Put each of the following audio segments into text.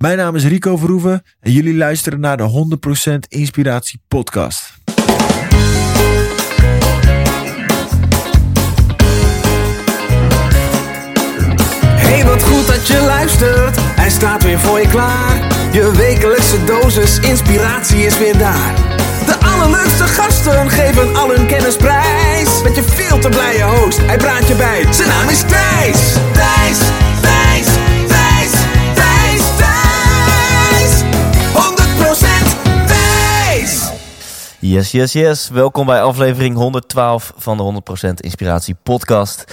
Mijn naam is Rico Verhoeven en jullie luisteren naar de 100% Inspiratie Podcast. Hey, wat goed dat je luistert. Hij staat weer voor je klaar. Je wekelijkse dosis inspiratie is weer daar. De allerleukste gasten geven al hun kennis prijs. Met je veel te blije host, hij praat je bij. Zijn naam is Thijs. Thijs, Yes, yes, yes. Welkom bij aflevering 112 van de 100% Inspiratie Podcast.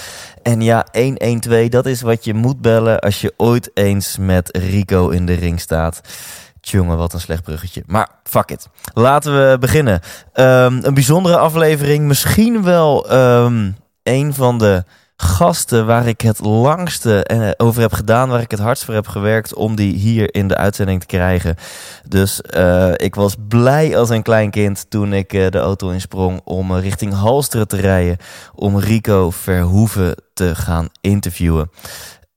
En ja, 112, dat is wat je moet bellen als je ooit eens met Rico in de ring staat. Tjonge, wat een slecht bruggetje. Maar fuck it. Laten we beginnen. Ehm, een bijzondere aflevering. Misschien wel ehm, een van de gasten waar ik het langste eh, over heb gedaan, waar ik het hardst voor heb gewerkt om die hier in de uitzending te krijgen. Dus eh, ik was blij als een klein kind toen ik eh, de auto insprong om richting Halsteren te rijden om Rico Verhoeven te gaan interviewen.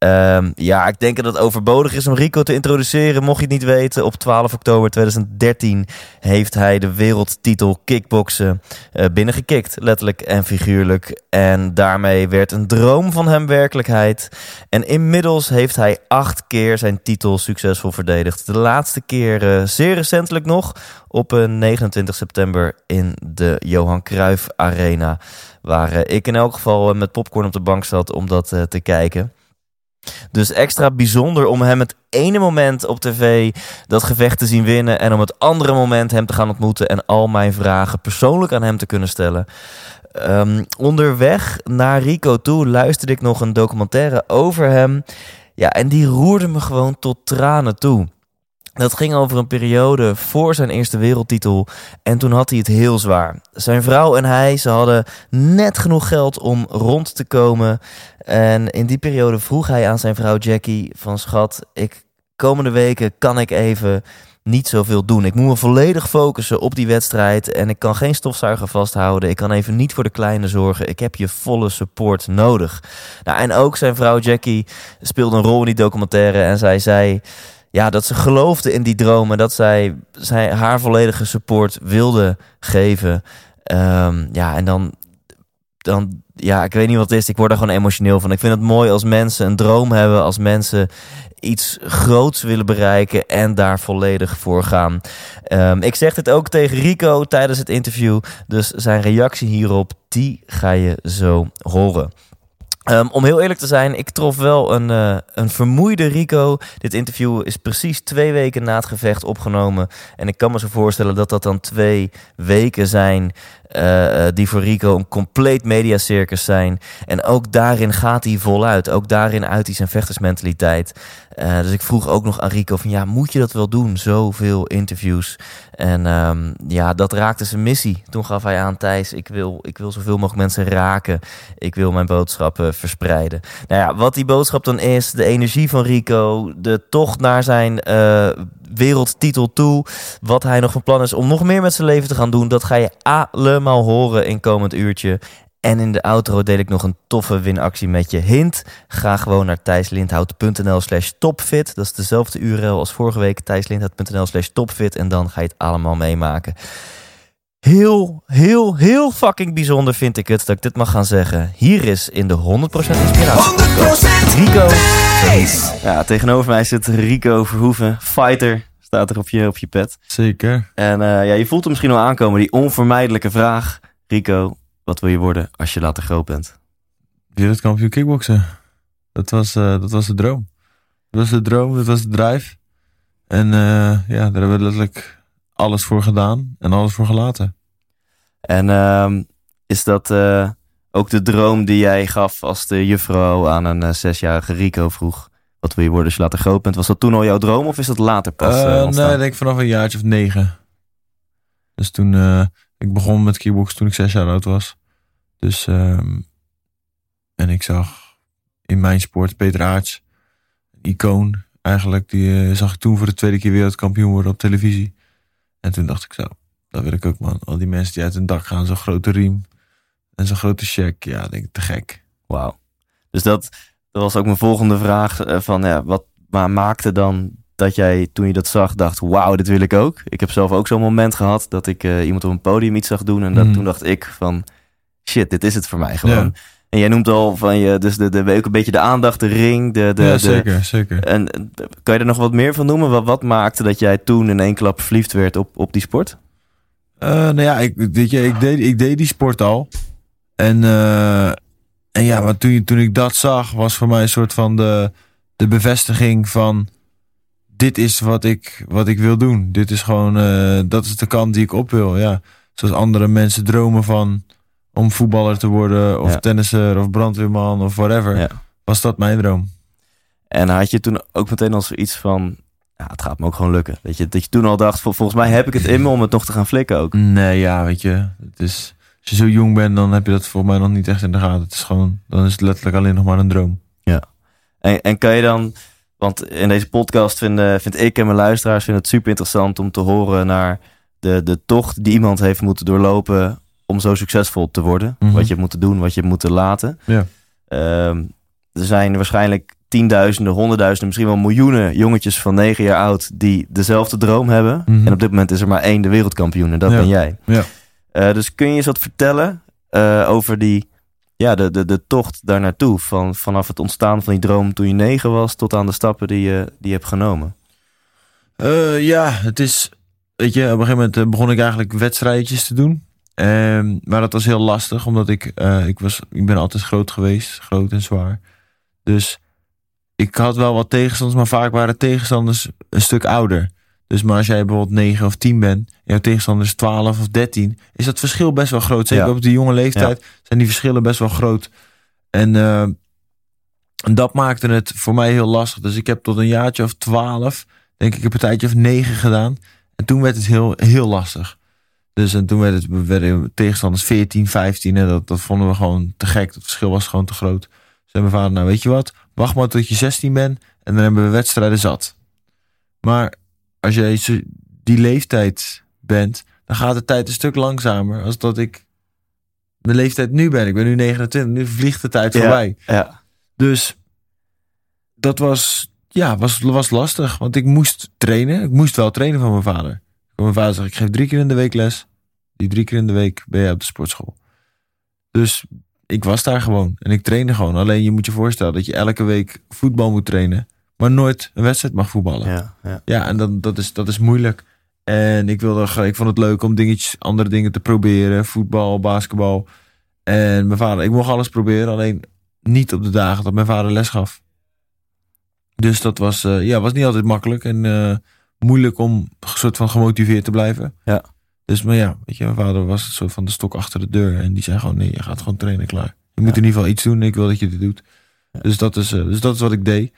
Ehm, ja, ik denk dat het overbodig is om Rico te introduceren. Mocht je het niet weten, op 12 oktober 2013 heeft hij de wereldtitel kickboksen eh, binnengekikt. Letterlijk en figuurlijk. En daarmee werd een droom van hem werkelijkheid. En inmiddels heeft hij acht keer zijn titel succesvol verdedigd. De laatste keer eh, zeer recentelijk nog op eh, 29 september in de Johan Cruijff Arena. Waar ik in elk geval met popcorn op de bank zat om dat te kijken. Dus extra bijzonder om hem het ene moment op tv dat gevecht te zien winnen. En om het andere moment hem te gaan ontmoeten. En al mijn vragen persoonlijk aan hem te kunnen stellen. Ehm, onderweg naar Rico toe luisterde ik nog een documentaire over hem. Ja, en die roerde me gewoon tot tranen toe. Dat ging over een periode voor zijn eerste wereldtitel. En toen had hij het heel zwaar. Zijn vrouw en hij, ze hadden net genoeg geld om rond te komen. En in die periode vroeg hij aan zijn vrouw Jackie van schat, ik komende weken kan ik even niet zoveel doen. Ik moet me volledig focussen op die wedstrijd en ik kan geen stofzuiger vasthouden. Ik kan even niet voor de kleine zorgen. Ik heb je volle support nodig. Nou, en ook zijn vrouw Jackie speelde een rol in die documentaire en zij zei ja, dat ze geloofde in die dromen, dat zij, zij haar volledige support wilde geven. Ehm, ja, en dan, dan, ja, ik weet niet wat het is. Ik word er gewoon emotioneel van. Ik vind het mooi als mensen een droom hebben, als mensen iets groots willen bereiken en daar volledig voor gaan. Ehm, ik zeg dit ook tegen Rico tijdens het interview, dus zijn reactie hierop, die ga je zo horen. Um, om heel eerlijk te zijn, ik trof wel een, uh, een vermoeide Rico. Dit interview is precies twee weken na het gevecht opgenomen. En ik kan me zo voorstellen dat dat dan twee weken zijn uh, die voor Rico een compleet mediacircus zijn. En ook daarin gaat hij voluit. Ook daarin uit hij zijn vechtersmentaliteit. Uh, dus ik vroeg ook nog aan Rico van ja, moet je dat wel doen? Zoveel interviews. En um, ja, dat raakte zijn missie. Toen gaf hij aan Thijs, ik wil, ik wil zoveel mogelijk mensen raken. Ik wil mijn boodschappen verspreiden. Nou ja, wat die boodschap dan is, de energie van Rico, de tocht naar zijn wereldtitel toe. Wat hij nog van plan is om nog meer met zijn leven te gaan doen. Dat ga je allemaal horen in komend uurtje. En in de outro deel ik nog een toffe winactie met je. Hint, ga gewoon naar thijslindhout.nl slash topfit. Dat is dezelfde URL als vorige week. thijslindhout.nl slash topfit. En dan ga je het allemaal meemaken. Heel, heel, heel fucking bijzonder vind ik het dat ik dit mag gaan zeggen. Hier is in de 100% inspiratie. 100% Rico. Ja, tegenover mij zit Rico Verhoeven, fighter. Staat er op je, op je pet. Zeker. En uh, ja, je voelt hem misschien wel aankomen, die onvermijdelijke vraag. Rico, wat wil je worden als je later groot bent? Wereldkampioen kickboksen. Dat was, uh, dat was de droom. Dat was de droom, dat was de drive. En uh, ja, daar hebben we letterlijk alles voor gedaan en alles voor gelaten. En uh, is dat uh, ook de droom die jij gaf als de juffrouw aan een zesjarige Rico vroeg? Wat wil je worden als je later groot bent? Was dat toen al jouw droom of is dat later pas? Uh, nee, ik denk vanaf een jaartje of negen. Dus toen, uh, ik begon met kickbox toen ik zes jaar oud was. Dus, um, en ik zag in mijn sport Peter Aarts, een icoon eigenlijk. Die uh, zag ik toen voor de tweede keer wereldkampioen worden op televisie. En toen dacht ik zo, dat wil ik ook man. Al die mensen die uit hun dak gaan, zo'n grote riem en zo'n grote check. Ja, denk ik te gek. Wauw. Dus dat, dat was ook mijn volgende vraag. Uh, van ja, wat maar maakte dan dat jij toen je dat zag dacht, wauw, dit wil ik ook. Ik heb zelf ook zo'n moment gehad dat ik eh, iemand op een podium iets zag doen. En dat, Mhm. toen dacht ik van, shit, dit is het voor mij gewoon. Ja. En jij noemt al van je, dus de, de, ook een beetje de aandacht, de ring, de... de, ja, de- zeker, zeker. en eh, kan je er nog wat meer van noemen? Wat, wat maakte dat jij toen in één klap verliefd werd op, op die sport? Eh, nou ja, ik, weet je, ik, deed, ik deed die sport al. En, eh, en ja, maar toen, toen ik dat zag, was voor mij een soort van de, de bevestiging van... Dit is wat ik, wat ik wil doen. Dit is gewoon, eh, dat is de kant die ik op wil. Ja. Zoals andere mensen dromen van om voetballer te worden, of Ja. tennisser, of brandweerman, of whatever. Ja. Was dat mijn droom? En had je toen ook meteen al zoiets van, ja, het gaat me ook gewoon lukken. Dat je, dat je toen al dacht, vol- volgens mij heb ik het in me om het nog te gaan flikken ook. Nee, ja, weet je. Het is, als je zo jong bent, dan heb je dat voor mij nog niet echt in de gaten. Het is gewoon, dan is het letterlijk alleen nog maar een droom. En, en kan je dan, want in deze podcast vinden, vind ik en mijn luisteraars vinden het super interessant om te horen naar de, de tocht die iemand heeft moeten doorlopen om zo succesvol te worden. Mhm. Wat je hebt moeten doen, wat je hebt moeten laten. Ja. Ehm, er zijn waarschijnlijk tienduizenden, honderdduizenden, misschien wel miljoenen jongetjes van negen jaar oud die dezelfde droom hebben. Mhm. En op dit moment is er maar één de wereldkampioen en dat Ja. ben jij. Ja. Eh, dus kun je eens wat vertellen eh, over die, ja, de, de, de tocht daar naartoe? Van, vanaf het ontstaan van die droom toen je negen was tot aan de stappen die je, die hebt genomen. Eh, ja, het is. Weet je, op een gegeven moment begon ik eigenlijk wedstrijdjes te doen. Ehm, maar dat was heel lastig, omdat ik, ik, was, ik ben altijd groot geweest, groot en zwaar. Dus ik had wel wat tegenstanders, maar vaak waren tegenstanders een stuk ouder. Dus maar als jij bijvoorbeeld 9 of 10 bent, en jouw tegenstander is 12 of 13, is dat verschil best wel groot. Zeker Ja. op die jonge leeftijd zijn die verschillen best wel groot. En en dat maakte het voor mij heel lastig. Dus ik heb tot een jaartje of 12 denk ik een partijtje of negen gedaan. En toen werd het heel, heel lastig. Dus en toen werd het, werden tegenstanders 14, 15. En dat, dat vonden we gewoon te gek. Het verschil was gewoon te groot. Dus zei mijn vader, nou weet je wat, wacht maar tot je 16 bent. En dan hebben we wedstrijden zat. Maar als jij die leeftijd bent, dan gaat de tijd een stuk langzamer. Als dat ik de leeftijd nu ben. Ik ben nu 29, nu vliegt de tijd Ja. voorbij. Ja, Dus dat was, ja, was, was lastig. Want ik moest trainen. Ik moest wel trainen van mijn vader. Mijn vader zegt, ik geef drie keer in de week les. Die drie keer in de week ben je op de sportschool. Dus ik was daar gewoon. En ik trainde gewoon. Alleen je moet je voorstellen dat je elke week voetbal moet trainen. Maar nooit een wedstrijd mag voetballen. Ja, ja, ja. en dan, dat, is, dat is moeilijk. En ik, wilde, ik vond het leuk om dingetjes, andere dingen te proberen. Voetbal, basketbal. En mijn vader, ik mocht alles proberen. Alleen niet op de dagen dat mijn vader les gaf. Dus dat was, eh, ja, was niet altijd makkelijk. En eh, moeilijk om soort van gemotiveerd te blijven. Ja. Dus maar ja, weet je, mijn vader was een soort van de stok achter de deur. En die zei gewoon, nee, je gaat gewoon trainen, klaar. Je moet in ieder geval iets doen. Ik wil dat je dit doet. Dus, dat is, eh, dus dat is wat ik deed.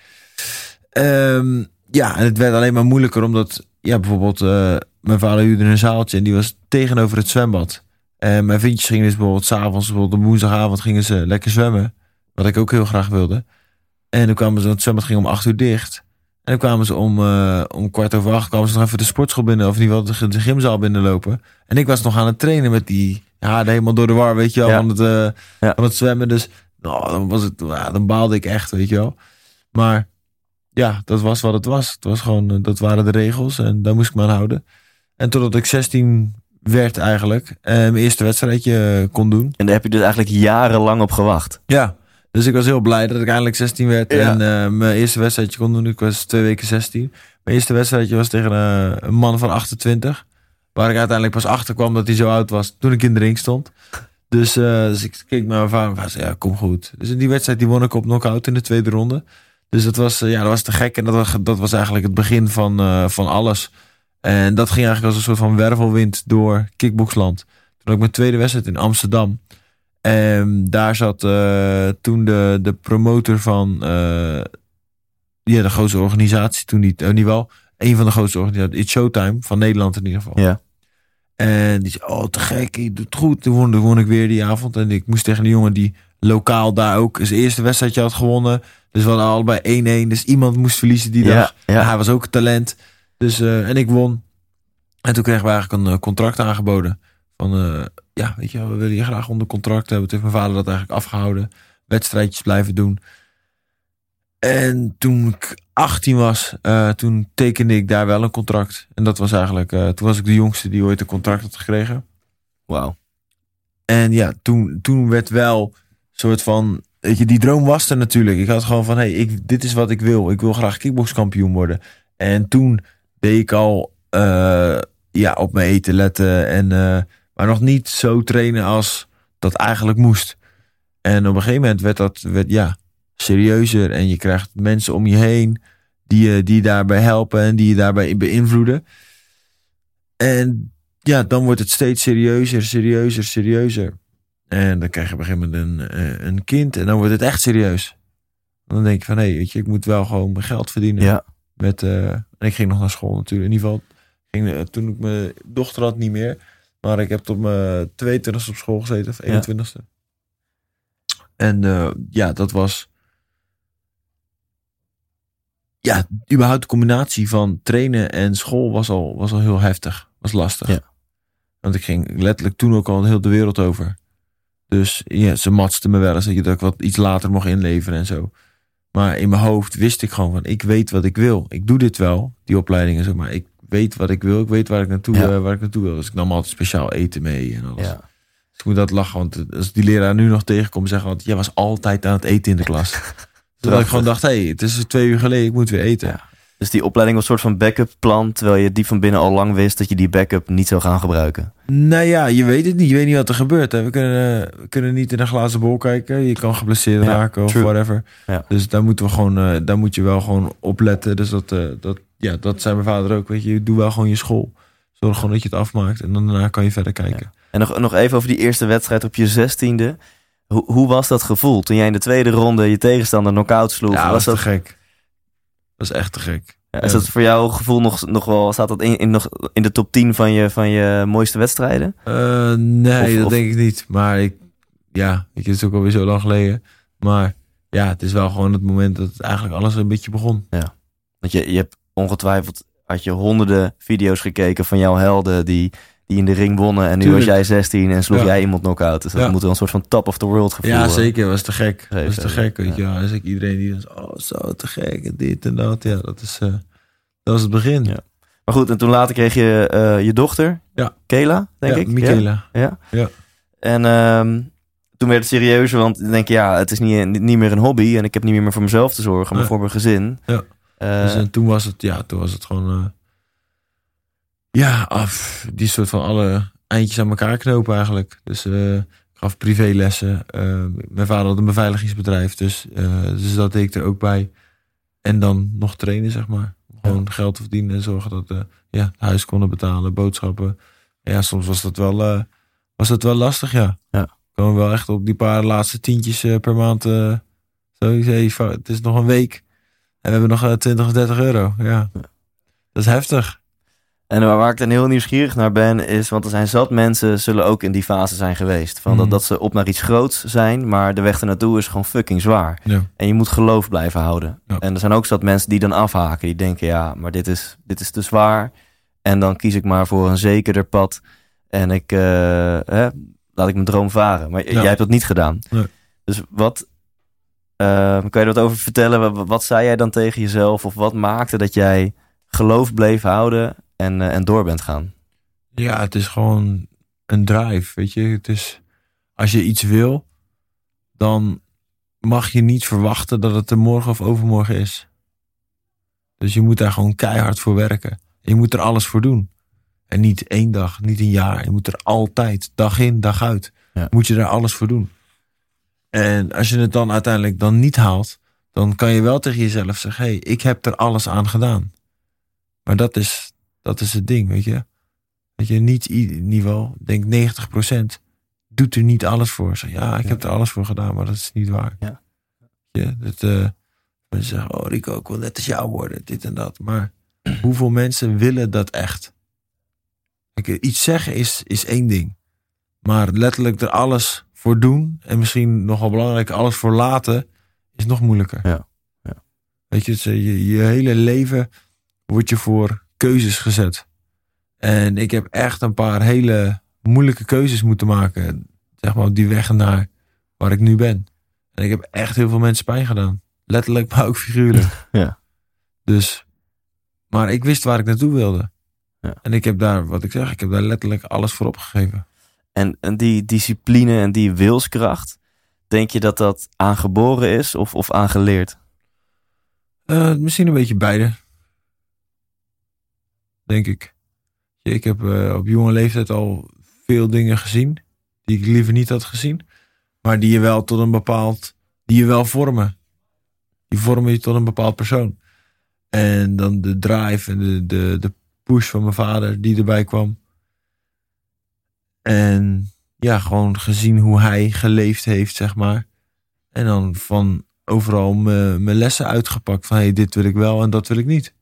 Ehm, ja, en het werd alleen maar moeilijker omdat, ja, bijvoorbeeld, eh, mijn vader huurde een zaaltje en die was tegenover het zwembad. En mijn vriendjes gingen dus bijvoorbeeld s'avonds, bijvoorbeeld op woensdagavond gingen ze lekker zwemmen. Wat ik ook heel graag wilde. En dan kwamen ze, het zwembad ging om acht uur dicht. En dan kwamen ze om, eh, om kwart over acht, kwamen ze nog even de sportschool binnen, of in ieder geval de, de gymzaal binnenlopen. En ik was nog aan het trainen met die, ja, helemaal door de war, weet je wel, Ja. van, het, eh, Ja. van het zwemmen. Dus nou, dan, was het, ja, dan baalde ik echt, weet je wel. Maar ja, dat was wat het was. Het was gewoon, eh, dat waren de regels en daar moest ik me aan houden. En totdat ik 16 werd eigenlijk, en mijn eerste wedstrijdje eh, kon doen. En daar heb je dus eigenlijk jarenlang op gewacht. Ja. Dus ik was heel blij dat ik eindelijk 16 werd Ja. en eh, mijn eerste wedstrijdje kon doen. Ik was twee weken 16. Mijn eerste wedstrijdje was tegen eh, een man van 28. Waar ik uiteindelijk pas achter kwam dat hij zo oud was toen ik in de ring stond. Dus, eh, dus ik keek naar mijn vader en zei, ja, kom goed. Dus in die wedstrijd die won ik op knockout in de tweede ronde. Dus dat was, eh, ja, dat was te gek. En dat was, dat was eigenlijk het begin van, eh, van alles. En dat ging eigenlijk als een soort van wervelwind door kickboxland. Toen had ik mijn tweede wedstrijd in Amsterdam. En daar zat eh, toen de, de promotor van ja, de grootste organisatie. Toen niet, niet wel, een van de grootste organisaties. It's Showtime, van Nederland in ieder geval. Ja. En die zei, oh te gek, je doet het goed. Toen won, toen won ik weer die avond. En ik moest tegen een jongen die lokaal daar ook zijn eerste wedstrijdje had gewonnen. Dus we hadden allebei 1-1. Dus iemand moest verliezen die Ja, dag. ja. Hij was ook talent. Dus, eh, en ik won. En toen kregen we eigenlijk een eh, contract aangeboden. Van, eh, ja, weet je, we willen je graag onder contract hebben. Toen heeft mijn vader dat eigenlijk afgehouden. Wedstrijdjes blijven doen. En toen ik 18 was, toen tekende ik daar wel een contract. En dat was eigenlijk, toen was ik de jongste die ooit een contract had gekregen. Wauw. En ja, toen, toen werd wel een soort van, weet je, die droom was er natuurlijk. Ik had gewoon van, hey, dit is wat ik wil. Ik wil graag kickboxkampioen worden. En toen deed ik al, eh, ja, op mijn eten letten. En, eh, maar nog niet zo trainen als dat eigenlijk moest. En op een gegeven moment werd dat, werd, ja, serieuzer. En je krijgt mensen om je heen die je, die daarbij helpen en die je daarbij beïnvloeden. En ja, dan wordt het steeds serieuzer, serieuzer, serieuzer. En dan krijg je op een gegeven moment een, eh, een kind en dan wordt het echt serieus. Dan denk je van, hé, hey, weet je, ik moet wel gewoon mijn geld verdienen. Ja. Met, eh, en ik ging nog naar school natuurlijk. In ieder geval, ging, eh, toen ik mijn dochter had, niet meer. Maar ik heb tot mijn 22e op school gezeten, of 21ste. En ja, dat was... Ja, überhaupt de combinatie van trainen en school was al, was al heel heftig. Was lastig. Ja. Want ik ging letterlijk toen ook al heel de wereld over. Dus ja, ze matsten me wel eens dat je dat ik wat iets later mocht inleveren en zo. Maar in mijn hoofd wist ik gewoon van, ik weet wat ik wil. Ik doe dit wel, die opleiding en zo, maar ik weet wat ik wil. Ik weet waar ik naartoe, Ja. eh, waar ik naartoe wil. Dus ik nam altijd speciaal eten mee en alles. Ja. Dus ik moet dat lachen, want als die leraar nu nog tegenkomt, zeggen want jij was altijd aan het eten in de klas. Zodat ik gewoon dacht, hé, hey, het is twee uur geleden, ik moet weer eten. Ja. Dus die opleiding was een soort van backup plan, terwijl je diep van binnen al lang wist dat je die backup niet zou gaan gebruiken. Nou ja, je weet het niet. Je weet niet wat er gebeurt. Hè. We, kunnen, we kunnen niet in een glazen bol kijken. Je kan geblesseerd Ja, raken of true. whatever. Ja. Dus daar moeten we gewoon, eh, daar moet je wel gewoon op letten. Dus dat, eh, dat, ja, dat zei mijn vader ook. Weet je, doe wel gewoon je school. Zorg gewoon dat je het afmaakt. En dan daarna kan je verder kijken. En nog, nog even over die eerste wedstrijd op je zestiende. Hoe, hoe was dat gevoel toen jij in de tweede ronde je tegenstander knock-out sloeg? Ja, was was dat, te gek. Dat is echt te gek. ja, is ja. dat voor jou gevoel nog, nog wel, staat dat in, in, nog in de top 10 van je, van je mooiste wedstrijden? Eh, nee, Of- dat of- denk ik niet. Maar ik, ja, je, het is ook alweer zo lang geleden. Maar ja, het is wel gewoon het moment dat eigenlijk alles een beetje begon. Want je, je hebt ongetwijfeld, had je honderden video's gekeken van jouw helden die, die in de ring wonnen. En nu Tuurlijk. was jij 16 en sloeg Ja. jij iemand knock-out. Dus dat Ja. moet wel een soort van top of the world gevoel Ja, zeker. Was te gek. Was te gek. Weet je. Ja. Dus ik, iedereen die zo, oh, zo te gek. En dit en dat. Ja, dat is, eh, dat was het begin. Ja. Maar goed, en toen later kreeg je eh, je dochter, Ja. Kela, denk ik. Michaela. Ja. Ja. En ehm, toen werd het serieuzer, want dan denk je, ja, het is niet, niet meer een hobby en ik heb niet meer voor mezelf te zorgen, maar voor mijn gezin. Ja. Eh, Dus en toen was het, ja, toen was het gewoon, ja, af, die soort van alle eindjes aan elkaar knopen eigenlijk. Dus eh, ik gaf privélessen. Eh, mijn vader had een beveiligingsbedrijf, dus, eh, dus dat deed ik er ook bij. En dan nog trainen, zeg maar. Gewoon geld verdienen en zorgen dat we ja, huis konden betalen, boodschappen. Ja, soms was dat wel, was dat wel lastig, ja. Ja. Komen wel echt op die paar laatste tientjes per maand. zo, hey, fa- het is nog een week. En we hebben nog eh, 20 of 30 euro. Ja. Dat is heftig. En waar waar ik dan heel nieuwsgierig naar ben, is, want er zijn zat mensen, zullen ook in die fase zijn geweest. Van dat, Mhm. dat ze op naar iets groots zijn, maar de weg ernaartoe is gewoon fucking zwaar. Ja. En je moet geloof blijven houden. Ja. En er zijn ook zat mensen die dan afhaken. Die denken, ja, maar dit is, dit is te zwaar. En dan kies ik maar voor een zekerder pad. En ik, eh, hè, laat ik mijn droom varen. Maar Ja. jij hebt dat niet gedaan. Nee. Dus wat, eh, kan je er wat over vertellen? Wat, wat zei jij dan tegen jezelf? Of wat maakte dat jij geloof bleef houden en, eh, en door bent gaan? ja, het is gewoon een drive. Weet je, het is als je iets wil, dan mag je niet verwachten dat het er morgen of overmorgen is. Dus je moet daar gewoon keihard voor werken. Je moet er alles voor doen. En niet één dag, niet een jaar. Je moet er altijd, dag in, dag uit, Ja. moet je er alles voor doen. En als je het dan uiteindelijk dan niet haalt, dan kan je wel tegen jezelf zeggen: hé, hey, ik heb er alles aan gedaan. Maar dat is, dat is het ding, weet je. Weet je, niet ieder niveau, ik denk 90% doet er niet alles voor. Zeg, ja, ik Ja. heb er alles voor gedaan, maar dat is niet waar. Ja. Ja, dat, mensen zeggen, oh Rico, ik wil net als jou worden, dit en dat. Maar hoeveel mensen willen dat echt? Kijk, iets zeggen is, is één ding. Maar letterlijk er alles voor doen, en misschien nogal belangrijk, alles voor laten, is nog moeilijker. Ja. Ja. Weet je, eh, je, je hele leven wordt je voor keuzes gezet. En ik heb echt een paar hele moeilijke keuzes moeten maken. Zeg maar op die weg naar waar ik nu ben. En ik heb echt heel veel mensen pijn gedaan. Letterlijk, maar ook figuurlijk. Ja. Dus, maar ik wist waar ik naartoe wilde. Ja. En ik heb daar, wat ik zeg, ik heb daar letterlijk alles voor opgegeven. En, en die discipline en die wilskracht, denk je dat dat aangeboren is of, of aangeleerd? Eh, misschien een beetje beide. Denk ik. Ik heb eh, op jonge leeftijd al veel dingen gezien. Die ik liever niet had gezien. Maar die je wel tot een bepaald. Die je wel vormen. Die vormen je tot een bepaald persoon. En dan de drive en de, de, de push van mijn vader die erbij kwam. En ja, gewoon gezien hoe hij geleefd heeft, zeg maar. En dan van overal mijn mijn lessen uitgepakt. Van hey, dit wil ik wel en dat wil ik niet.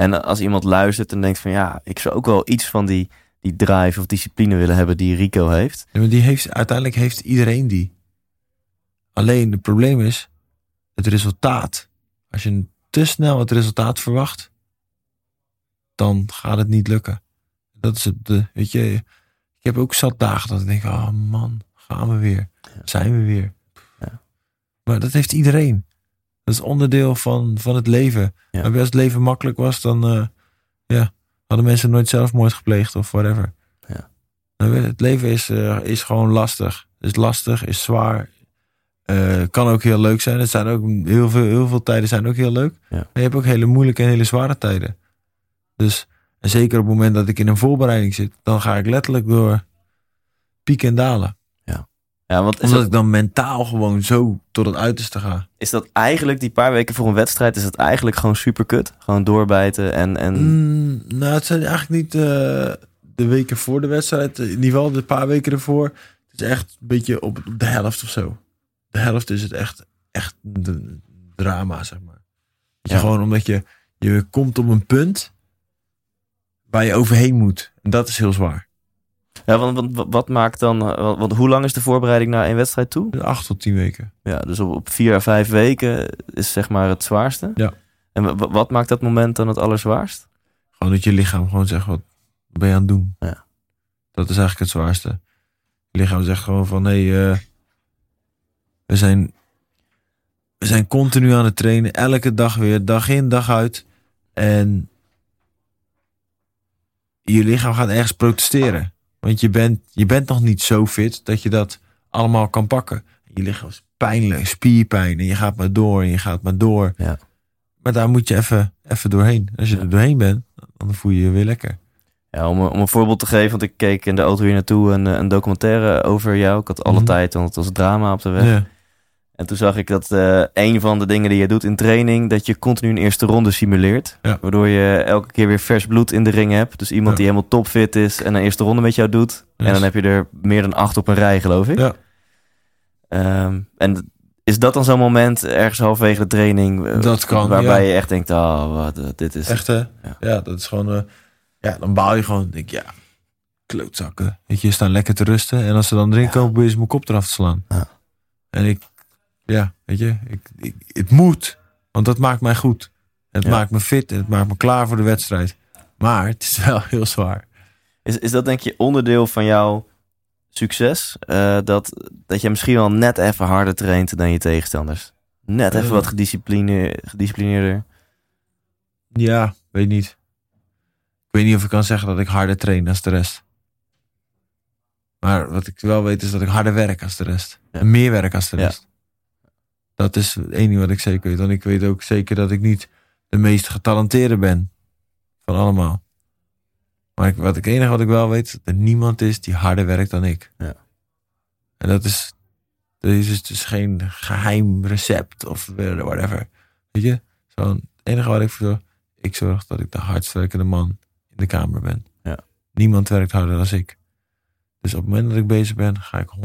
En als iemand luistert en denkt van ja, ik zou ook wel iets van die, die drive of discipline willen hebben die Rico heeft. Ja, maar die heeft, uiteindelijk heeft iedereen die. Alleen het probleem is het resultaat. Als je te snel het resultaat verwacht, dan gaat het niet lukken. Dat is het. De, weet je, ik heb ook zat dagen dat ik denk, oh man, gaan we weer. Zijn we weer. Ja. Maar dat heeft iedereen. Dat is onderdeel van, van het leven. Ja. Maar als het leven makkelijk was, dan eh, ja, hadden mensen nooit zelfmoord gepleegd of whatever. Ja. Het leven is, eh, is gewoon lastig. Is lastig, is zwaar. Eh, kan ook heel leuk zijn. Het zijn ook heel veel, heel veel tijden zijn ook heel leuk. Ja. Maar je hebt ook hele moeilijke en hele zware tijden. Dus en zeker op het moment dat ik in een voorbereiding zit, dan ga ik letterlijk door pieken en dalen. Ja, want Omdat dat, ik dan mentaal gewoon zo tot het uiterste ga. is dat eigenlijk die paar weken voor een wedstrijd, is dat eigenlijk gewoon super kut? Gewoon doorbijten en, en Mm, nou, het zijn eigenlijk niet eh, de weken voor de wedstrijd. In ieder geval de paar weken ervoor. Het is echt een beetje op, op de helft of zo. De helft is het echt, echt een drama, zeg maar. Je gewoon omdat je, je komt op een punt waar je overheen moet. En dat is heel zwaar. Ja, want, want wat maakt dan... eh, Want, want hoe lang is de voorbereiding naar één wedstrijd toe? Acht tot tien weken. Ja, dus op, op vier à vijf weken is zeg maar het zwaarste. Ja. En wa- wa- wat maakt dat moment dan het allerzwaarst? Gewoon dat je lichaam gewoon zegt, wat ben je aan het doen? Ja. Dat is eigenlijk het zwaarste. Je lichaam zegt gewoon van, hé, eh, we, zijn, we zijn continu aan het trainen. Elke dag weer, dag in, dag uit. En je lichaam gaat ergens protesteren. Want je bent, je bent nog niet zo fit dat je dat allemaal kan pakken. Je lichaam is pijnlijk, spierpijn. En je gaat maar door en je gaat maar door. Ja. Maar daar moet je even, even doorheen. Als je Ja. er doorheen bent, dan voel je je weer lekker. Ja, om, een- om een voorbeeld te geven, want ik keek in de auto hier naartoe een, een documentaire over jou. Ik had alle Mhm. tijd, want het was drama op de weg. Ja. En toen zag ik dat eh, een van de dingen die je doet in training, dat je continu een eerste ronde simuleert. Ja. Waardoor je elke keer weer vers bloed in de ring hebt. Dus iemand Ja. die helemaal topfit is en een eerste ronde met jou doet. En dan heb je er meer dan acht op een rij, geloof ik. Ja. Ehm, en is dat dan zo'n moment ergens halverwege de training? eh, Dat kan, Waarbij ja. je echt denkt, oh, wat, eh, dit is... Echt hè? Ja. Ja. dat is gewoon... ja, dan baal je gewoon. Denk, ja, klootzakken. Weet je, je staan lekker te rusten. En als ze dan erin komen, probeer je mijn kop eraf te slaan. Ja. En ik... Ja, weet je, ik, ik, het moet. Want dat maakt mij goed. Het Ja. maakt me fit en het maakt me klaar voor de wedstrijd. Maar het is wel heel zwaar. Is, is dat denk je onderdeel van jouw succes? Eh, dat, dat je misschien wel net even harder traint dan je tegenstanders? Net even Eh. wat gediscipline, gedisciplineerder? Ja, weet niet. Ik weet niet of ik kan zeggen dat ik harder train als de rest. Maar wat ik wel weet is dat ik harder werk als de rest. Ja. En meer werk als de Ja. rest. Dat is het enige wat ik zeker weet. En ik weet ook zeker dat ik niet de meest getalenteerde ben. Van allemaal. Maar ik, wat ik, het enige wat ik wel weet is dat er niemand is die harder werkt dan ik. Ja. En dat is, dat is dus, geen geheim recept of whatever. Weet je? Gewoon, het enige waar ik voor zorg, ik zorg dat ik de hardst werkende man in de kamer ben. Ja. Niemand werkt harder dan ik. Dus op het moment dat ik bezig ben, ga ik 100%.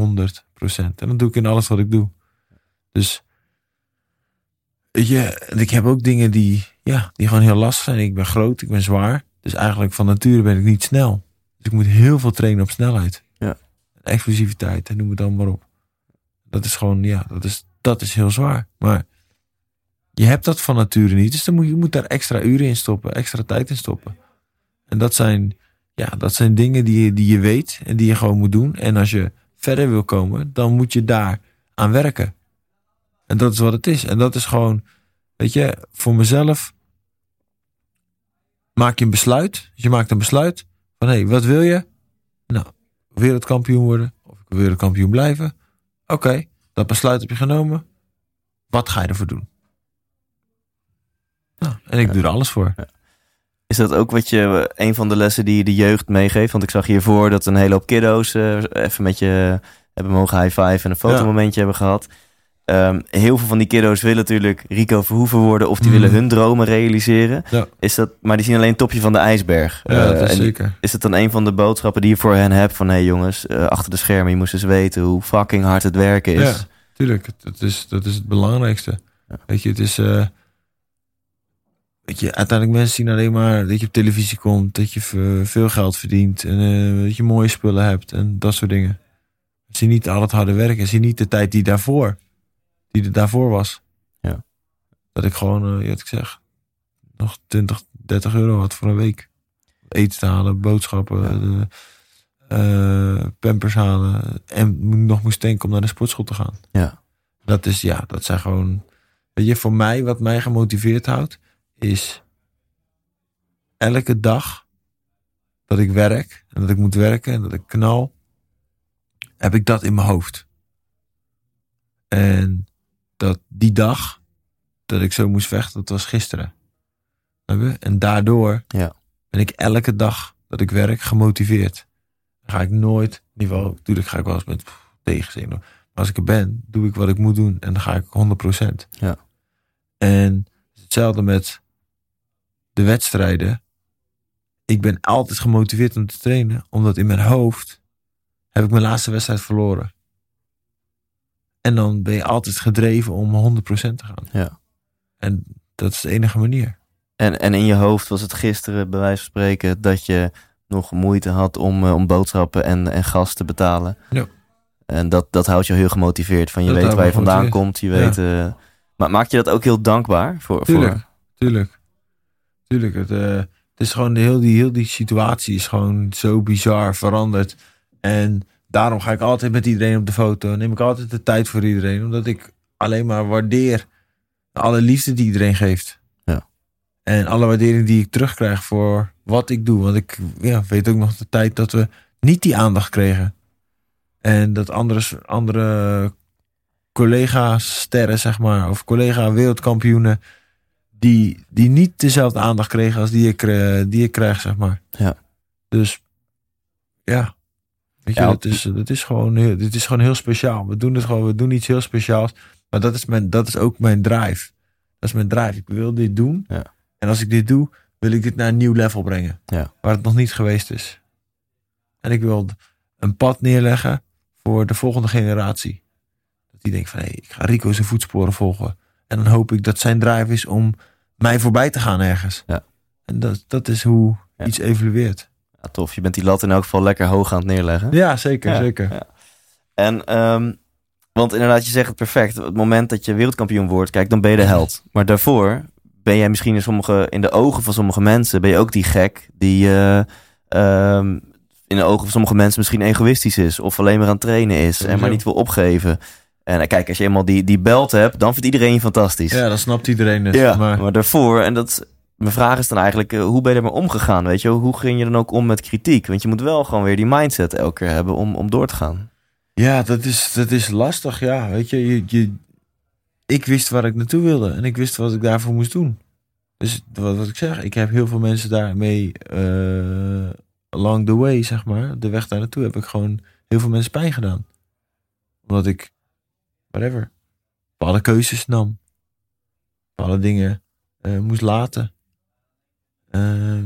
En dat doe ik in alles wat ik doe. Dus, weet je, en ik heb ook dingen die, ja, die gewoon heel lastig zijn. Ik ben groot, ik ben zwaar. Dus eigenlijk van nature ben ik niet snel. Dus ik moet heel veel trainen op snelheid. Ja. Explosiviteit, en noem het dan maar op. Dat is gewoon, ja, dat is, dat is heel zwaar. Maar je hebt dat van nature niet. Dus dan moet je, je moet daar extra uren in stoppen, extra tijd in stoppen. En dat zijn, ja, dat zijn dingen die je, die je weet en die je gewoon moet doen. En als je verder wil komen, dan moet je daar aan werken. En dat is wat het is. En dat is gewoon, weet je, voor mezelf maak je een besluit. Dus je maakt een besluit van, hé, hey, wat wil je? Nou, wereldkampioen worden of ik wil wereldkampioen blijven. Oké, dat besluit heb je genomen. Wat ga je ervoor doen? Nou, en ik Ja. doe er alles voor. Is dat ook wat je, een van de lessen die je de jeugd meegeeft? Want ik zag hiervoor dat een hele hoop kiddo's eh, even met je hebben mogen high five en een fotomomentje hebben gehad. Ehm, heel veel van die kiddo's willen natuurlijk Rico Verhoeven worden of die willen hun dromen realiseren. Ja. Is dat, maar die zien alleen het topje van de ijsberg. Ja, Eh, dat is en zeker. is het dan een van de boodschappen die je voor hen hebt van hé hey jongens, eh, achter de schermen, je moest eens weten hoe fucking hard het werken is. Ja. Tuurlijk, dat is, dat is het belangrijkste. Ja. Weet je, het is. eh, weet je, uiteindelijk mensen zien alleen maar dat je op televisie komt, dat je veel geld verdient en eh, dat je mooie spullen hebt en dat soort dingen. Ze zien niet al het harde werken, ze zien niet de tijd die daarvoor, die er daarvoor was. Ja. Dat ik gewoon, uh, wat ik zeg, nog 20, 30 euro had voor een week. Eten te halen, boodschappen, Ja. de, eh, pampers halen en nog moest denken om naar de sportschool te gaan. Ja. Dat is, ja, dat zijn gewoon... Weet je, voor mij, wat mij gemotiveerd houdt, is elke dag dat ik werk en dat ik moet werken en dat ik knal, heb ik dat in mijn hoofd. En dat die dag dat ik zo moest vechten, dat was gisteren. En daardoor Ja. ben ik elke dag dat ik werk gemotiveerd. Dan ga ik nooit, in ieder geval, natuurlijk ga ik wel eens met tegenzin. Maar als ik er ben, doe ik wat ik moet doen en dan ga ik 100%. Ja. En hetzelfde met de wedstrijden. Ik ben altijd gemotiveerd om te trainen, omdat in mijn hoofd heb ik mijn laatste wedstrijd verloren. En dan ben je altijd gedreven om 100% te gaan. Ja. En dat is de enige manier. En, en in je hoofd was het gisteren, bij wijze van spreken, dat je nog moeite had om, eh, om boodschappen en, en gas te betalen. Ja. En dat, dat houdt je heel gemotiveerd. Van je Dat weet waar je vandaan komt. Je weet, eh, maar maak je dat ook heel dankbaar? Voor, Tuurlijk. voor, Tuurlijk. Tuurlijk. Het, eh, het is gewoon de, heel, die, heel die situatie is gewoon zo bizar veranderd. En daarom ga ik altijd met iedereen op de foto. Neem ik altijd de tijd voor iedereen. Omdat ik alleen maar waardeer alle liefde die iedereen geeft. Ja. En alle waardering die ik terugkrijg voor wat ik doe. Want ik ja, weet ook nog de tijd dat we niet die aandacht kregen. En dat andere, andere collega-sterren, zeg maar, of collega-wereldkampioenen, die, die niet dezelfde aandacht kregen als die ik, eh, die ik krijg, zeg maar. Ja. Dus, ja. Weet je, Ja, dat, is, dat is gewoon heel, dit is gewoon heel speciaal. We doen het gewoon, we doen iets heel speciaals. Maar dat is, mijn, dat is ook mijn drive. Dat is mijn drive. Ik wil dit doen. Ja. En als ik dit doe, wil ik dit naar een nieuw level brengen. Ja. Waar het nog niet geweest is. En ik wil een pad neerleggen voor de volgende generatie. Dat die denkt van, hé, ik ga Rico zijn voetsporen volgen. En dan hoop ik dat zijn drive is om mij voorbij te gaan ergens. Ja. En dat, dat is hoe iets evolueert. Tof. Je bent die lat in elk geval lekker hoog aan het neerleggen. Ja, zeker, Ja, zeker. ja. En, ehm, want inderdaad, je zegt het perfect. Op het moment dat je wereldkampioen wordt, kijk, dan ben je de held. Maar daarvoor ben jij misschien in, sommige, in de ogen van sommige mensen, ben je ook die gek die eh, ehm, in de ogen van sommige mensen misschien egoïstisch is. Of alleen maar aan het trainen is en maar niet wil opgeven. En eh, kijk, als je eenmaal die, die belt hebt, dan vindt iedereen je fantastisch. Ja, dat snapt iedereen dus. Ja, maar, maar, daarvoor, en dat, mijn vraag is dan eigenlijk, eh, hoe ben je ermee omgegaan? Weet je, hoe ging je dan ook om met kritiek? Want je moet wel gewoon weer die mindset elke keer hebben om, om door te gaan. Ja, dat is, dat is lastig, ja. Weet je, je, je, ik wist waar ik naartoe wilde en ik wist wat ik daarvoor moest doen. Dus wat, wat ik zeg, ik heb heel veel mensen daarmee eh, along the way, zeg maar, de weg daar naartoe, heb ik gewoon heel veel mensen pijn gedaan. Omdat ik, whatever, bepaalde keuzes nam. Bepaalde dingen eh, moest laten. Ehm,